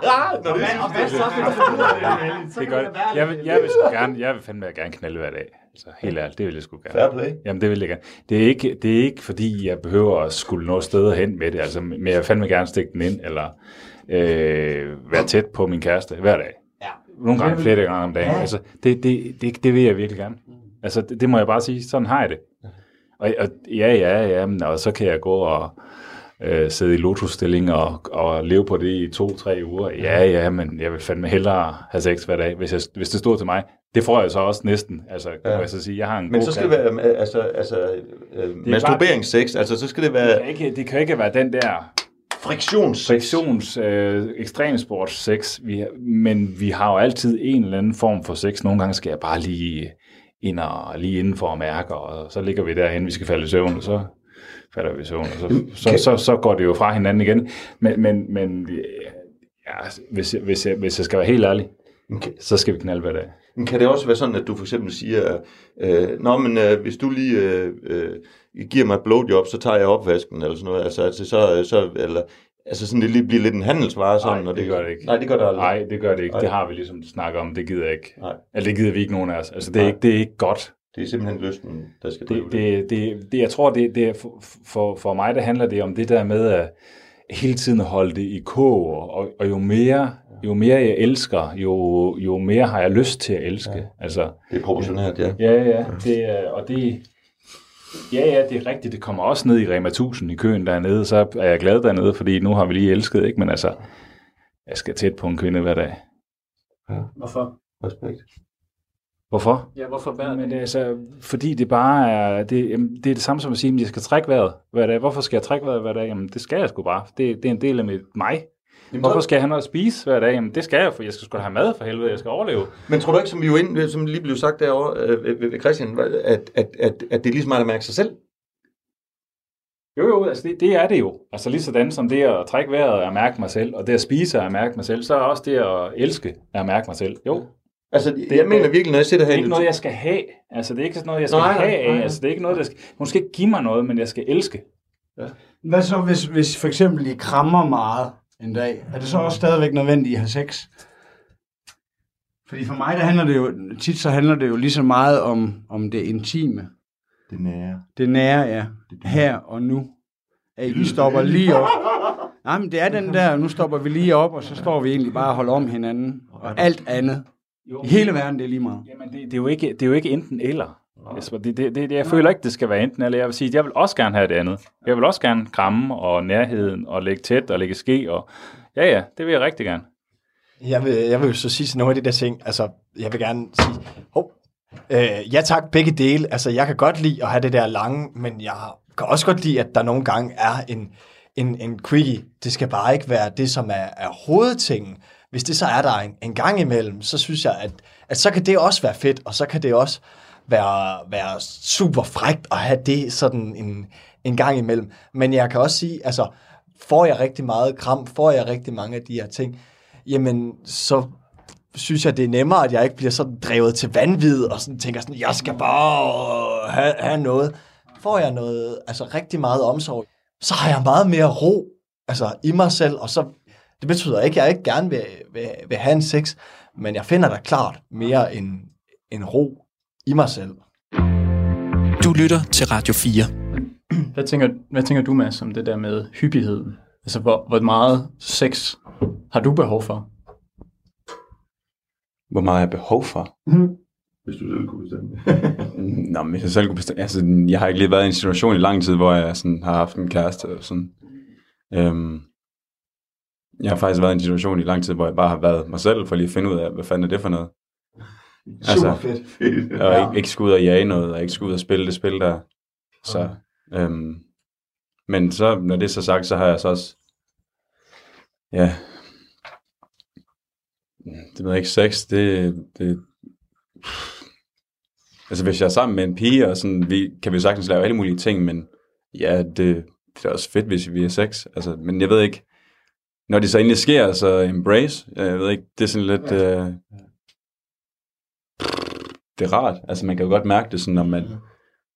Nå, det, hvad så? Det gør det. Jeg vil, jeg vil gerne, jeg vil fandme gerne knalde hver dag. Så helt ærligt, det vil jeg sgu gerne. Fair play. Jamen, det vil jeg gerne. Det er ikke, det er ikke fordi, jeg behøver at skulle nå steder hen med det, altså, men jeg vil fandme gerne stikke den ind, eller øh, være tæt på min kæreste hver dag. Ja. Nogle gange flere gange om dagen. Ja. Altså, det, det, det, det vil jeg virkelig gerne. Altså, det, det må jeg bare sige. Sådan har jeg det. Og, og ja, ja, ja, men, og så kan jeg gå og øh, sidde i lotusstilling og, og leve på det i to-tre uger. Ja, ja, men jeg vil fandme hellere have sex hver dag, hvis, jeg, hvis det stod til mig. Det får jeg så også næsten. Altså, kan ja. jeg så sige, jeg har en Men så skal det være altså, altså, øh, masturberingssex, altså så skal det være... Det kan ikke, det kan ikke være den der friktions friktions øh, ekstremsports sex, vi, men vi har jo altid en eller anden form for sex. Nogle gange skal jeg bare lige ind og lige inden for at mærke, og så ligger vi derhen, vi skal falde i søvn, og så falder vi i søvn, og så, så, så, så går det jo fra hinanden igen. Men, men, men ja, hvis, hvis, jeg, hvis jeg skal være helt ærlig, okay. så skal vi knalde hver dag. Men kan det også være sådan, at du for eksempel siger, øh, Nå, men øh, hvis du lige øh, øh, giver mig et blowjob, så tager jeg opvasken, eller sådan noget, altså, altså så, så, eller, altså sådan, det bliver lidt en handelsvare sådan. Nej, det, det gør det ikke. Nej, det gør det aldrig. Nej, det gør det ikke. Ej. Det har vi ligesom snakket om, det gider jeg ikke. Nej. Eller det gider vi ikke nogen af os. Altså, det er, ikke, det er ikke godt. Det er simpelthen lysten, der skal det. Det, det, det, jeg tror, det, det er for, for, for mig, der handler det om det der med at hele tiden holde det i kog, og, og jo mere jo mere jeg elsker, jo, jo mere har jeg lyst til at elske. Ja. Altså, det er proportioneret, ja. Ja, ja. Det, og det, ja, ja, det er rigtigt. Det kommer også ned i Rema 1000 i køen dernede, så er jeg glad dernede, fordi nu har vi lige elsket, ikke? Men altså, jeg skal tæt på en kvinde hver dag. Ja. Hvorfor? Respekt. Hvorfor? Ja, hvorfor hver Men det altså, fordi det bare er, det, det er det samme som at sige, at jeg skal trække vejret hver dag. Hvorfor skal jeg trække vejret hver dag? Jamen, det skal jeg sgu bare. Det, det er en del af mit, mig. Jamen, Hvorfor skal jeg have noget at spise hver dag? Jamen, det skal jeg, for jeg skal sgu have mad for helvede, jeg skal overleve. Men tror du ikke, som, vi jo ind, som lige blev sagt derovre øh, ved Christian, at, at, at, at det er ligesom at mærke sig selv? Jo, jo, altså det, det er det jo. Altså lige sådan som det at trække vejret er at mærke mig selv, og det at spise er at mærke mig selv, så er også det at elske er at mærke mig selv. Jo, Altså, det, jeg mener virkelig, når jeg sidder det her er ikke noget, jeg skal have. Altså det er ikke sådan noget, jeg skal Nej, have nej, nej. af. Altså det er ikke noget, der skal... Hun skal ikke give mig noget, men jeg skal elske. Hvad så, hvis, hvis for eksempel I krammer meget en dag? Er det så også stadigvæk nødvendigt, at I har sex? Fordi for mig, der handler det jo, tit så handler det jo lige så meget om, om det intime. Det nære. Det nære, ja. Her og nu. At vi stopper lige op. Nej, men det er den der, nu stopper vi lige op, og så står vi egentlig bare og holder om hinanden. Og alt andet. I hele verden, det er lige meget. Jamen det, det, er jo ikke, det er jo ikke enten eller. Jesper. Det, det, det, jeg føler ikke, det skal være enten eller. Jeg vil sige, jeg vil også gerne have det andet. Jeg vil også gerne kramme og nærheden og lægge tæt og lægge ske. Og... Ja, ja, det vil jeg rigtig gerne. Jeg vil, jeg vil jo så sige til nogle af de der ting, altså, jeg vil gerne sige, hov, øh, ja tak, begge dele, altså, jeg kan godt lide at have det der lange, men jeg kan også godt lide, at der nogle gange er en, en, en quickie. Det skal bare ikke være det, som er, er hovedtingen. Hvis det så er der en, en gang imellem, så synes jeg, at, at så kan det også være fedt, og så kan det også være, være super frægt at have det sådan en, en gang imellem. Men jeg kan også sige, altså, får jeg rigtig meget kram, får jeg rigtig mange af de her ting, jamen, så synes jeg, det er nemmere, at jeg ikke bliver sådan drevet til vanvid, og sådan tænker sådan, jeg skal bare have, have noget. Får jeg noget, altså rigtig meget omsorg, så har jeg meget mere ro, altså i mig selv, og så, det betyder ikke, at jeg ikke gerne vil, vil, vil have en sex, men jeg finder da klart mere en, en ro i mig selv. Du lytter til Radio 4. Hvad tænker, hvad tænker du, Mads, om det der med hyppigheden? Altså, hvor, hvor meget sex har du behov for? Hvor meget jeg behov for. Hvis du selv kunne bestemme. Nå, men hvis jeg selv kunne bestemme... Altså, jeg har ikke lige været i en situation i lang tid, hvor jeg sådan, har haft en kæreste. Og sådan. Øhm, jeg har faktisk været i en situation i lang tid, hvor jeg bare har været mig selv, for lige at finde ud af, hvad fanden er det for noget. Altså, fedt. og ikke, ikke skulle ud og jage noget, og ikke skulle ud og spille det spil der. Så, øhm, men så, når det er så sagt, så har jeg så også, ja, det ved jeg ikke, sex, det, det, altså hvis jeg er sammen med en pige, og sådan, vi, kan vi sagtens lave alle mulige ting, men ja, det, det er også fedt, hvis vi er sex, altså, men jeg ved ikke, når det så endelig sker, så embrace, jeg ved ikke, det er sådan lidt, øh, det er rart. Altså, man kan jo godt mærke det, sådan, når man,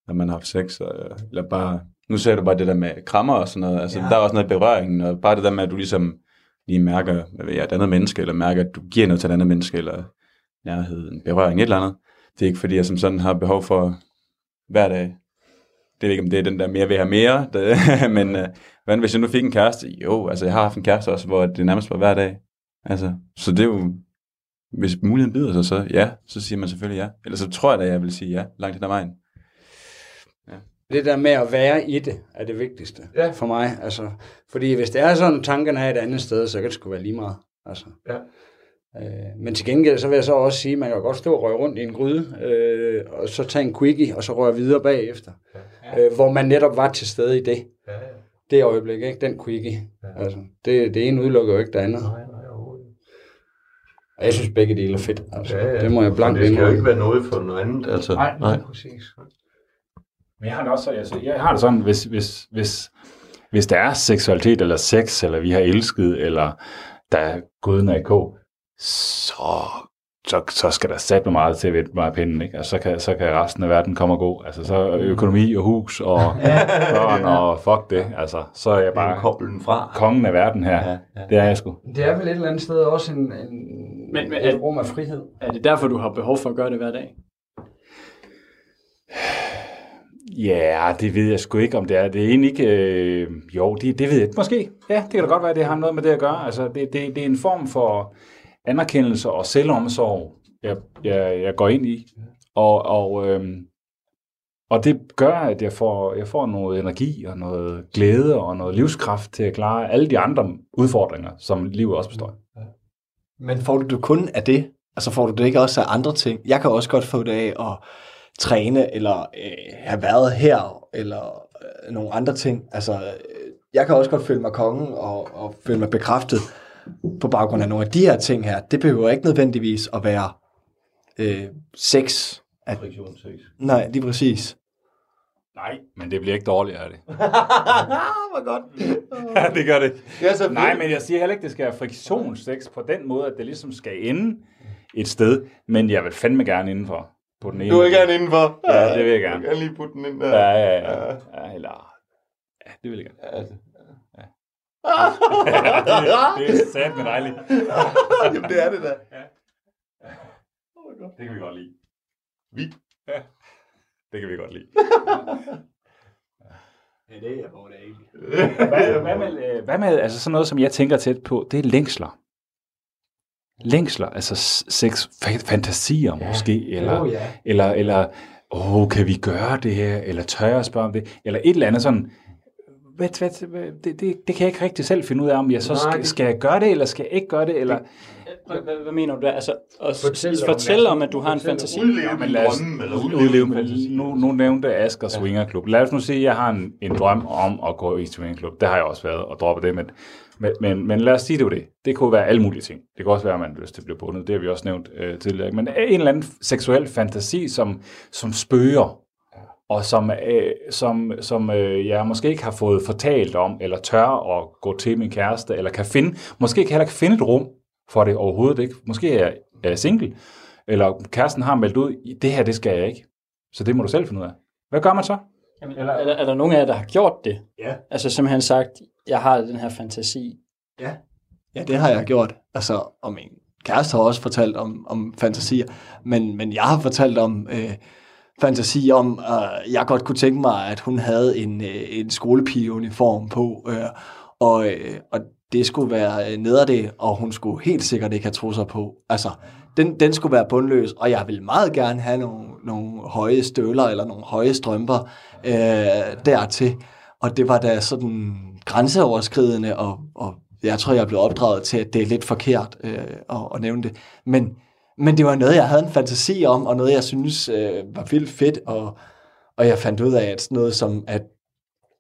når man har haft sex, og, eller bare, nu ser du bare det der med krammer og sådan noget, altså, ja. der er også noget i berøringen, og bare det der med, at du ligesom lige mærker, hvad ved jeg, et andet menneske, eller mærker, at du giver noget til et andet menneske, eller nærhed, en berøring, et eller andet. Det er ikke, fordi jeg som sådan har behov for hver dag. Det er ikke, om det er den der mere vil have mere, det, men øh, hvad hvis jeg nu fik en kæreste? Jo, altså jeg har haft en kæreste også, hvor det nærmest var hver dag. Altså, så det er jo, hvis muligheden byder sig, så ja, så siger man selvfølgelig ja. Ellers så tror jeg da, jeg vil sige ja, langt hen ad vejen. Det der med at være i det, er det vigtigste ja. for mig. Altså, fordi hvis det er sådan, tankerne er et andet sted, så kan det sgu være lige meget. Altså. Ja. Øh, men til gengæld, så vil jeg så også sige, at man kan godt stå og røre rundt i en gryde, øh, og så tage en quickie, og så røre videre bagefter. Ja. Øh, hvor man netop var til stede i det. Ja, ja. Det øjeblik, ikke? Den quickie. Ja. Altså, det, det ene udelukker jo ikke det andet. Nej, nej. Og jeg synes, begge dele er fedt. Altså, Ja, ja. Det må jeg blankt Det skal jo ikke være noget for noget andet, altså. Nej, nej. præcis. Men jeg har det også så- altså, jeg har det sådan, hvis, hvis, hvis, hvis der er seksualitet eller sex, eller vi har elsket, eller der er gået i kog, så, så, så skal der sat mig meget til at vente mig af pinden, ikke? Altså, så, kan, så kan resten af verden komme og gå. Altså, så er økonomi og hus og børn og fuck det. Altså, så er jeg bare koblen fra. kongen af verden her. Ja, ja. Det er jeg sgu. Det er vel et eller andet sted også en, en, Men- men- et rum af frihed. Er det derfor, du har behov for at gøre det hver dag? Ja, det ved jeg sgu ikke, om det er. Det er egentlig ikke... Øh, jo, det, det ved jeg ikke. Måske. Ja, det kan da godt være, at det har noget med det at gøre. Altså, det, det, det er en form for anerkendelse og selvomsorg, jeg, jeg, jeg går ind i. Og, og, øhm, og det gør, at jeg får, jeg får noget energi og noget glæde og noget livskraft til at klare alle de andre udfordringer, som livet også består af. Men får du det kun af det? Altså får du det ikke også af andre ting? Jeg kan også godt få det af at træne, eller øh, have været her, eller øh, nogle andre ting. Altså, øh, jeg kan også godt føle mig kongen, og, og føle mig bekræftet på baggrund af nogle af de her ting her. Det behøver ikke nødvendigvis at være øh, sex. At, Friktion 6. nej, lige præcis. Nej, men det bliver ikke dårligere af det. Hvor godt. Ja, det gør det. Ja, så Nej, men jeg siger heller ikke, det skal være friktionssex på den måde, at det ligesom skal ende et sted, men jeg vil fandme gerne indenfor. På den ene. Du vil gerne indenfor. Ja, det vil jeg gerne. Jeg kan lige putte den ind der. Ja, ja, ja. ja eller... Ja, det vil jeg gerne. Altså. Ja, det, det er sat med dejligt. Jamen, det er det da. Det kan vi godt lide. Vi. Ja, det kan vi godt lide. Ja, det er hvor det egentlig. Hvad, hvad, med, øh, hvad med altså sådan noget, som jeg tænker tæt på, det er længsler. Længsler, altså sex, fa- fantasier ja. måske, eller, Oh, ja. eller, eller åh, kan vi gøre det her, eller tør jeg spørge om det, eller et eller andet sådan, hvad, hvad, hvad, det, det, det kan jeg ikke rigtig selv finde ud af, om jeg så Nej, skal, skal jeg gøre det, eller skal jeg ikke gøre det, eller... Hvad, hvad, hvad mener du der? Altså, at Fortæl fortælle, om- at du har en fortæl om- fantasi? Udleve Ja, os drømme, eller udleve, men fantasi. nu, nu nævnte Asger Swingerklub. Lad os nu sige, at jeg har en, en drøm om at gå i swingerklub. Det har jeg også været, og droppe det. Men, men, men, men lad os sige det var det. Det kunne være alle mulige ting. Det kan også være, at man har lyst til at blive bundet. Det har vi også nævnt øh, tidligere. Men en eller anden seksuel fantasi, som, som spørger, og som, øh, som, som øh, jeg måske ikke har fået fortalt om, eller tør at gå til min kæreste, eller kan finde, måske kan heller ikke finde et rum for det overhovedet ikke. Måske er jeg, er single, eller kæresten har meldt ud, det her, det skal jeg ikke. Så det må du selv finde ud af. Hvad gør man så? Jamen, er, der, er der nogen af jer, der har gjort det? Ja. Altså simpelthen sagt, jeg har den her fantasi. Ja, det har jeg gjort. Altså, og min kæreste har også fortalt om, om fantasier, men, men jeg har fortalt om øh, fantasi om, at jeg godt kunne tænke mig, at hun havde en, øh, en skolepigeuniform på, øh, og, øh, og det skulle være øh, ned det, og hun skulle helt sikkert ikke have trusser på. Altså, den, den skulle være bundløs, og jeg ville meget gerne have nogle, nogle høje støvler eller nogle høje strømper øh, dertil. Og det var da sådan grænseoverskridende, og, og jeg tror, jeg blev opdraget til, at det er lidt forkert øh, at, at nævne det. Men, men det var noget, jeg havde en fantasi om, og noget, jeg synes øh, var vildt fedt, og, og jeg fandt ud af, at sådan noget som, at,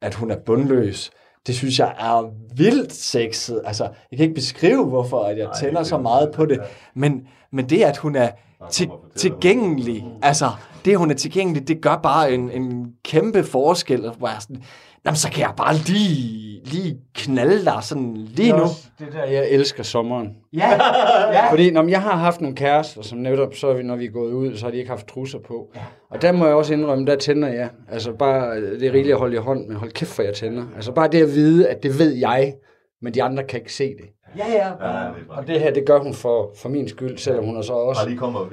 at hun er bundløs, det synes jeg er vildt sexet. Altså, jeg kan ikke beskrive, hvorfor at jeg tænder så meget på det, men, men det, at hun er til, tilgængelig, altså, det, at hun er tilgængelig, det gør bare en, en kæmpe forskel, sådan, jamen, så kan jeg bare lige, lige knalde dig sådan lige nu. Det der, jeg elsker sommeren. Ja, ja. Fordi når jeg har haft nogle kærester, som netop, så er vi, når vi er gået ud, så har de ikke haft trusser på. Og der må jeg også indrømme, der tænder jeg. Altså bare, det er rigeligt at holde i hånd, men hold kæft for jeg tænder. Altså bare det at vide, at det ved jeg, men de andre kan ikke se det. Ja, ja. Og det her, det gør hun for, for min skyld, selvom hun har så også,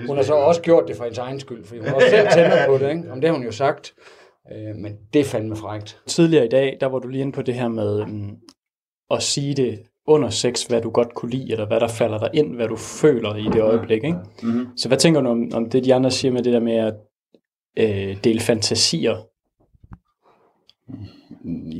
hun har så også gjort det for hendes egen skyld, fordi hun har også selv tænder på det, ikke? Om det har hun jo sagt. Øh, men det er fandme frægt. Tidligere i dag, der var du lige inde på det her med um, at sige det under sex, hvad du godt kunne lide, eller hvad der falder dig ind, hvad du føler i det øjeblik. Ikke? Mm-hmm. Så hvad tænker du om, om det, de andre siger med det der med at øh, dele fantasier?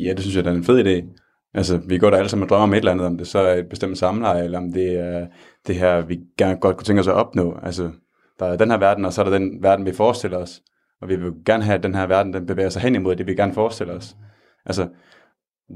Ja, det synes jeg, det er en fed idé. Altså, vi går da alle sammen og drømmer om et eller andet, om det så er et bestemt samleje, eller om det er det her, vi gerne godt kunne tænke os at opnå. Altså, der er den her verden, og så er der den verden, vi forestiller os. Og vi vil gerne have, at den her verden, den bevæger sig hen imod det, vi gerne forestiller os. Altså,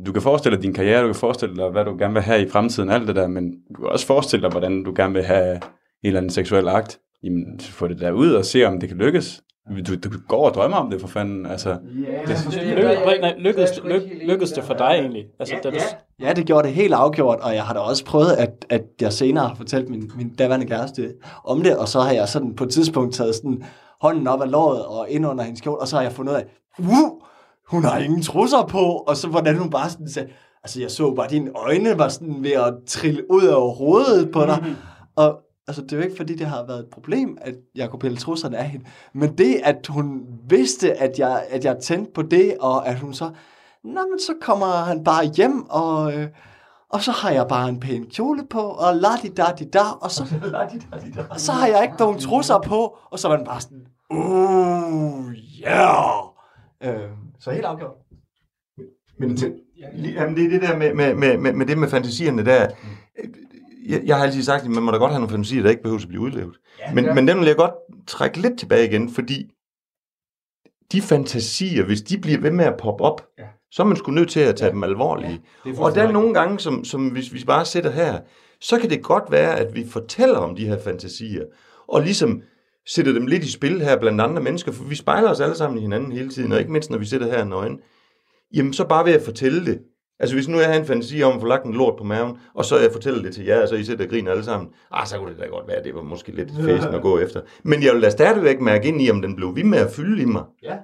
du kan forestille dig din karriere, du kan forestille dig, hvad du gerne vil have i fremtiden, alt det der, men du kan også forestille dig, hvordan du gerne vil have en eller anden seksuel akt. Jamen, få det der ud og se, om det kan lykkes. Du, du går og drømmer om det, for fanden. Altså, Lykke, nej, lykkedes, lyk, lykkedes det for dig egentlig? Altså, da du, Ja, det gjorde det helt afgjort, og jeg har da også prøvet, at, at jeg senere har fortalt min, min daværende kæreste om det, og så har jeg sådan på et tidspunkt taget sådan hånden op af låret og ind under hendes kjole, og så har jeg fundet ud af, uh, hun har ingen trusser på, og så hvordan hun bare sådan sagde, altså jeg så bare, at dine øjne var sådan ved at trille ud af hovedet på dig, og altså det er jo ikke fordi, det har været et problem, at jeg kunne pille trusserne af hende, men det, at hun vidste, at jeg, at jeg tændte på det, og at hun så, Nå, men så kommer han bare hjem, og, øh, og så har jeg bare en pæn kjole på, og la di da di da, og så, og så har jeg ikke nogen trusser på, og så var den bare sådan, uh, yeah. Øh, så helt afgjort. Men til, jamen, det er det der med, med, med, med, med det med fantasierne der. Jeg, jeg har altid sagt, at man må da godt have nogle fantasier, der ikke behøver at blive udlevet. Ja, men, men den vil jeg godt trække lidt tilbage igen, fordi de fantasier, hvis de bliver ved med at poppe op, ja. Så er man sgu nødt til at tage ja. dem alvorlige. Ja, og der er nogle gange, som, som hvis vi bare sætter her, så kan det godt være, at vi fortæller om de her fantasier, og ligesom sætter dem lidt i spil her blandt andre mennesker, for vi spejler os alle sammen i hinanden hele tiden, og ikke mindst når vi sidder her nøgen. Jamen så bare ved at fortælle det. Altså hvis nu jeg har en fantasi om at få lagt en lort på maven, og så jeg fortæller det til jer, og så I sidder og griner alle sammen, ah, så kunne det da godt være, at det var måske lidt fæsen at gå efter. Men jeg vil da stadigvæk mærke ind i, om den blev ved med at fylde i mig. Ja.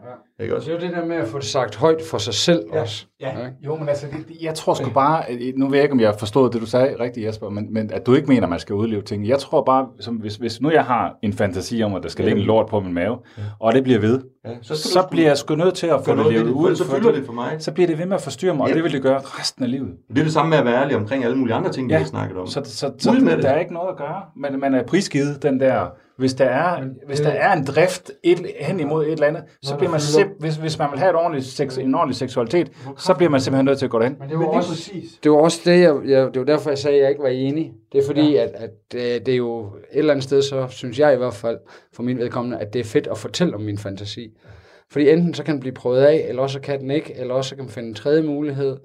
Ikke Og også? det er jo det der med at få det sagt højt for sig selv Ja. også. Ja, ikke? jo, men altså, det, jeg tror sgu bare, nu ved jeg ikke, om jeg har forstået det, du sagde rigtigt, Jesper, men, men at du ikke mener, at man skal udleve ting. Jeg tror bare, som, hvis, hvis nu jeg har en fantasi om, at der skal ligge en lort på min mave, og det bliver ved, Ja, så, så bliver jeg sgu nødt til at få det levet ud. så fylder det for mig. Så bliver det ved med at forstyrre mig, og Ja. det vil det gøre resten af livet. Det er det samme med at være ærlig omkring alle mulige andre ting, vi Ja. har snakket om. Så, så, så med der det. er ikke noget at gøre. Man, man er prisgivet den der, hvis der er, hvis der er en drift et, hen imod et eller andet, så bliver man sim, hvis, hvis man vil have et ordentligt sex, en ordentlig seksualitet, så bliver man simpelthen nødt til at gå derhen. Men det var, også, det var også det, jeg, jeg, det var derfor, jeg sagde, at jeg ikke var enig. Det er fordi, ja. at, at det, det er jo et eller andet sted, så synes jeg i hvert fald, for min vedkommende, at det er fedt at fortælle om min fantasi. Fordi enten så kan den blive prøvet af, eller også så kan den ikke, eller også så kan man finde en tredje mulighed.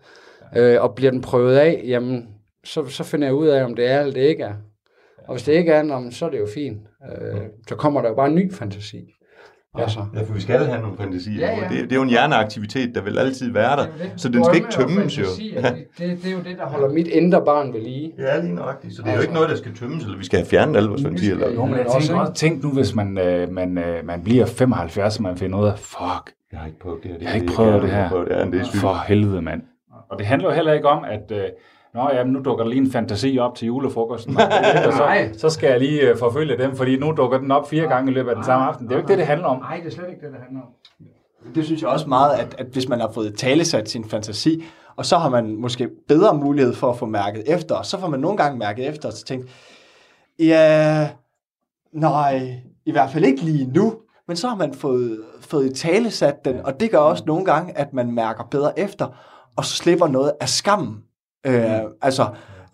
Øh, og bliver den prøvet af, jamen, så, så finder jeg ud af, om det er eller det ikke er. Og hvis det ikke er, så er det jo fint. Øh, så kommer der jo bare en ny fantasi. Altså. Ja, for vi skal have nogle fantasier. Ja, ja. Det, det er jo en hjerneaktivitet, der vil altid være der. Så den skal ikke tømmes jo. Ja. Det, det, det er jo det, der holder mit indre barn ved lige. Ja, lige nøjagtigt. Så det er jo ikke noget, der skal tømmes, eller vi skal have fjernet alle vores ventiler. Jo, men jeg tænker også, tænk nu, hvis man, øh, man, øh, man bliver 75, og man finder ud af, fuck, Jeg har ikke prøvet det her. jeg har ikke prøvet det her. Prøvet det, her. det er. For helvede, mand. Og det handler jo heller ikke om, at øh, Nå, jamen, nu dukker der lige en fantasi op til julefrokosten. og så, så skal jeg lige øh, forfølge dem, fordi nu dukker den op fire gange i løbet af den samme aften. Det er jo ikke det, det handler om. Nej, det er slet ikke det, det handler om. Det synes jeg også meget, at, at hvis man har fået talesat sin fantasi, og så har man måske bedre mulighed for at få mærket efter, og så får man nogle gange mærket efter, og så tænkt, ja, nej, i hvert fald ikke lige nu, men så har man fået, fået talesat den, og det gør også nogle gange, at man mærker bedre efter, og så slipper noget af skammen. Øh, altså,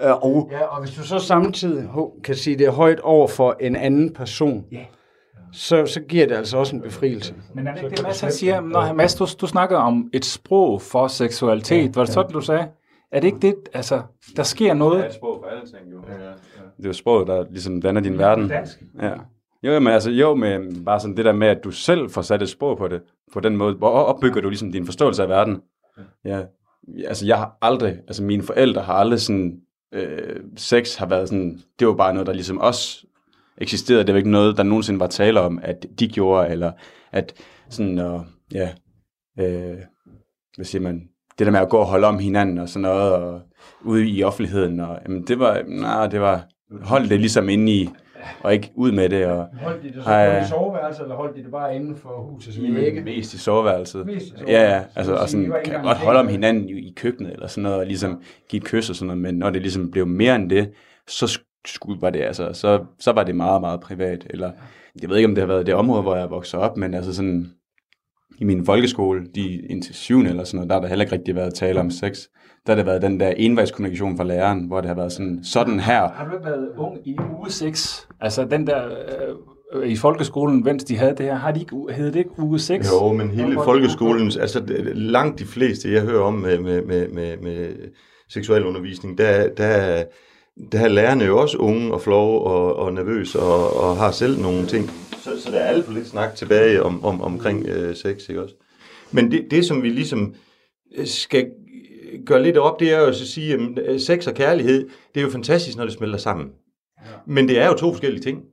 øh, og Ja, og hvis du så samtidig kan sige det højt over for en anden person, Ja. så, så giver det altså også en befrielse. Men er det ikke det, Mads han siger? Nå, Mads, du, du snakker om et sprog for seksualitet. Var det sådan, du sagde? Er det ikke det, altså, der sker noget? et sprog for alle ting, jo. Det er jo sproget, der ligesom danner din verden. Dansk. Ja. Jo, men altså, jo, med bare sådan det der med, at du selv får sat et sprog på det, på den måde, hvor opbygger du ligesom din forståelse af verden. Ja. Altså, jeg har aldrig, altså mine forældre har aldrig sådan, øh, sex har været sådan, det var bare noget, der ligesom også eksisterede. Det var ikke noget, der nogensinde var tale om, at de gjorde, eller at sådan, og, ja, øh, hvad siger man, det der med at gå og holde om hinanden og sådan noget, og ude i offentligheden, og jamen, det var, nej, det var, hold det ligesom inde i, og ikke ud med det, og Holdt de det så på i soveværelset, eller holdt de det bare inden for husets mest i soveværelset. Mest i soveværelset. Ja, ja, altså, Så og sådan, kan godt holde om hinanden i, i køkkenet, eller sådan noget, og ligesom give et kys og sådan noget, men når det ligesom blev mere end det, så sk- skulle, var det altså, så, så var det meget, meget privat, eller, jeg ved ikke, om det har været det område, hvor jeg vokset op, men altså sådan, i min folkeskole, de indtil syvende eller sådan noget, der har der heller ikke rigtig været tale om sex. Der har det været den der envejskommunikation fra læreren, hvor det har været sådan, sådan her. Har du ikke været ung i uge 6? Altså den der øh, i folkeskolen, mens de havde det her, har de ikke, hed det ikke uge 6? Jo, men hele folkeskolens, altså langt de fleste, jeg hører om med, med, med, med, med seksualundervisning, der, der, der er lærerne jo også unge og flove og, og nervøse og, og har selv nogle ting. Så, så der er alt for lidt snak tilbage om, om, omkring øh, sex, ikke også? Men det, det, som vi ligesom øh, skal gøre lidt op, det er jo at sige, at sex og kærlighed, det er jo fantastisk, når det smelter sammen. Men det er jo to forskellige ting.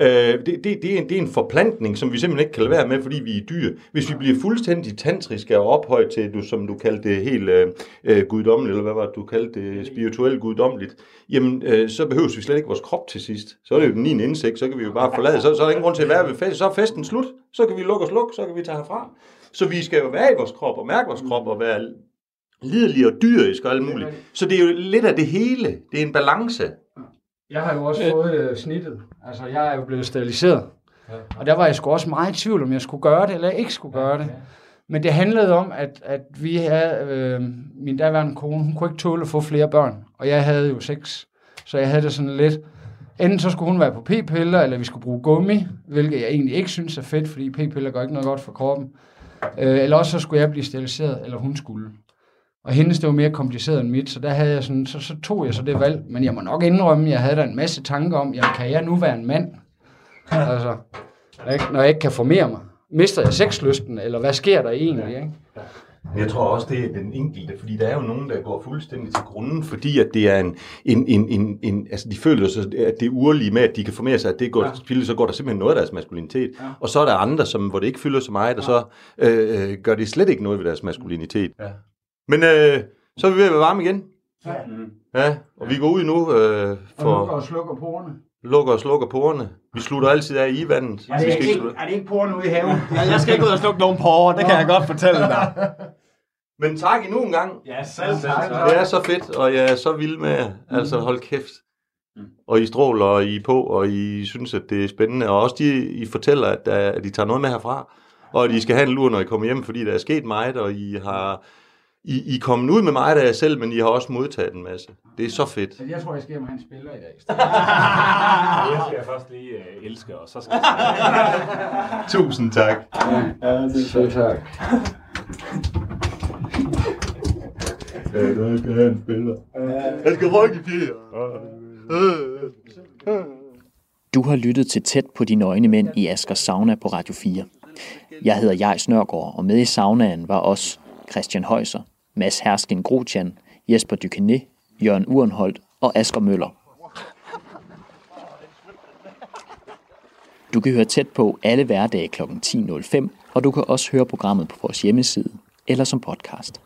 Øh, det, det, det, er en, det er en forplantning, som vi simpelthen ikke kan lade være med, fordi vi er dyr. Hvis vi bliver fuldstændig tantriske og ophøjet til, du, som du kaldte det helt øh, øh, guddommeligt, eller hvad var det, du kaldte det, spirituelt guddommeligt, jamen, øh, så behøver vi slet ikke vores krop til sidst. Så er det jo den 9. indsigt, så kan vi jo bare forlade, så, så er der ingen grund til at være ved fest. Så er festen slut, så kan vi lukke os luk, så kan vi tage herfra. Så vi skal jo være i vores krop og mærke vores krop og være liderlige og dyrisk og alt muligt. Så det er jo lidt af det hele. Det er en balance. Jeg har jo også fået øh, snittet. Altså, jeg er jo blevet steriliseret. Og der var jeg sgu også meget i tvivl, om jeg skulle gøre det, eller ikke skulle gøre det. Men det handlede om, at, at vi havde, øh, min daværende kone, hun kunne ikke tåle at få flere børn. Og jeg havde jo seks. Så jeg havde det sådan lidt, enten så skulle hun være på p-piller, eller vi skulle bruge gummi, hvilket jeg egentlig ikke synes er fedt, fordi p-piller gør ikke noget godt for kroppen. Øh, eller også så skulle jeg blive steriliseret, eller hun skulle. Og hendes, det var mere kompliceret end mit, så der havde jeg sådan, så, så tog jeg så det valg. Men jeg må nok indrømme, jeg havde da en masse tanker om, jamen kan jeg nu være en mand? Altså, Ikke? Når jeg ikke kan formere mig. Mister jeg sexlysten, eller hvad sker der egentlig? Ikke? Jeg tror også, det er den enkelte, fordi der er jo nogen, der går fuldstændig til grunden, fordi at det er en, en, en, en, en altså de føler sig, at det er urlige med, at de kan formere sig, at det går, ja. så går der simpelthen noget af deres maskulinitet. Ja. Og så er der andre, som, hvor det ikke fylder så meget, og så øh, øh, gør det slet ikke noget ved deres maskulinitet. Ja. Men øh, så er vi ved at være varme igen. Ja. Ja, og vi går ud nu øh, Og for lukker og slukker porerne. lukker og slukker porerne. Vi slutter altid af i vandet. Er vi det, skal ikke ikke, slutte. er det ikke porerne ude i haven? Ja, jeg skal ikke ud og slukke nogen porre, det kan jeg godt fortælle dig. Men tak endnu en gang. Ja, selv Det er så fedt, og jeg er så vild med jer. Altså, hold kæft. Og I stråler, og I er på, og I synes, at det er spændende. Og også de, I fortæller, at, at I tager noget med herfra. Og at I skal have en lur, når I kommer hjem, fordi der er sket meget, og I har... I, I er kommet ud med meget af jer selv, men I har også modtaget en masse. Det er så fedt. Så jeg tror, jeg skal have en spiller i dag. Jeg skal først lige øh, elske, og så skal jeg... Tusind tak. Så tak. Ja, der skal have en spiller. Jeg skal rykke det Du har lyttet til Tæt på de nøgne mænd i Askers Sauna på Radio 4. Jeg hedder Jais Nørgaard, og med i saunaen var også Christian Højser, Mads Herskin Grotjan, Jesper Dykene, Jørgen Urenholdt og Asger Møller. Du kan høre tæt på alle hverdage kl. 10.05, og du kan også høre programmet på vores hjemmeside eller som podcast.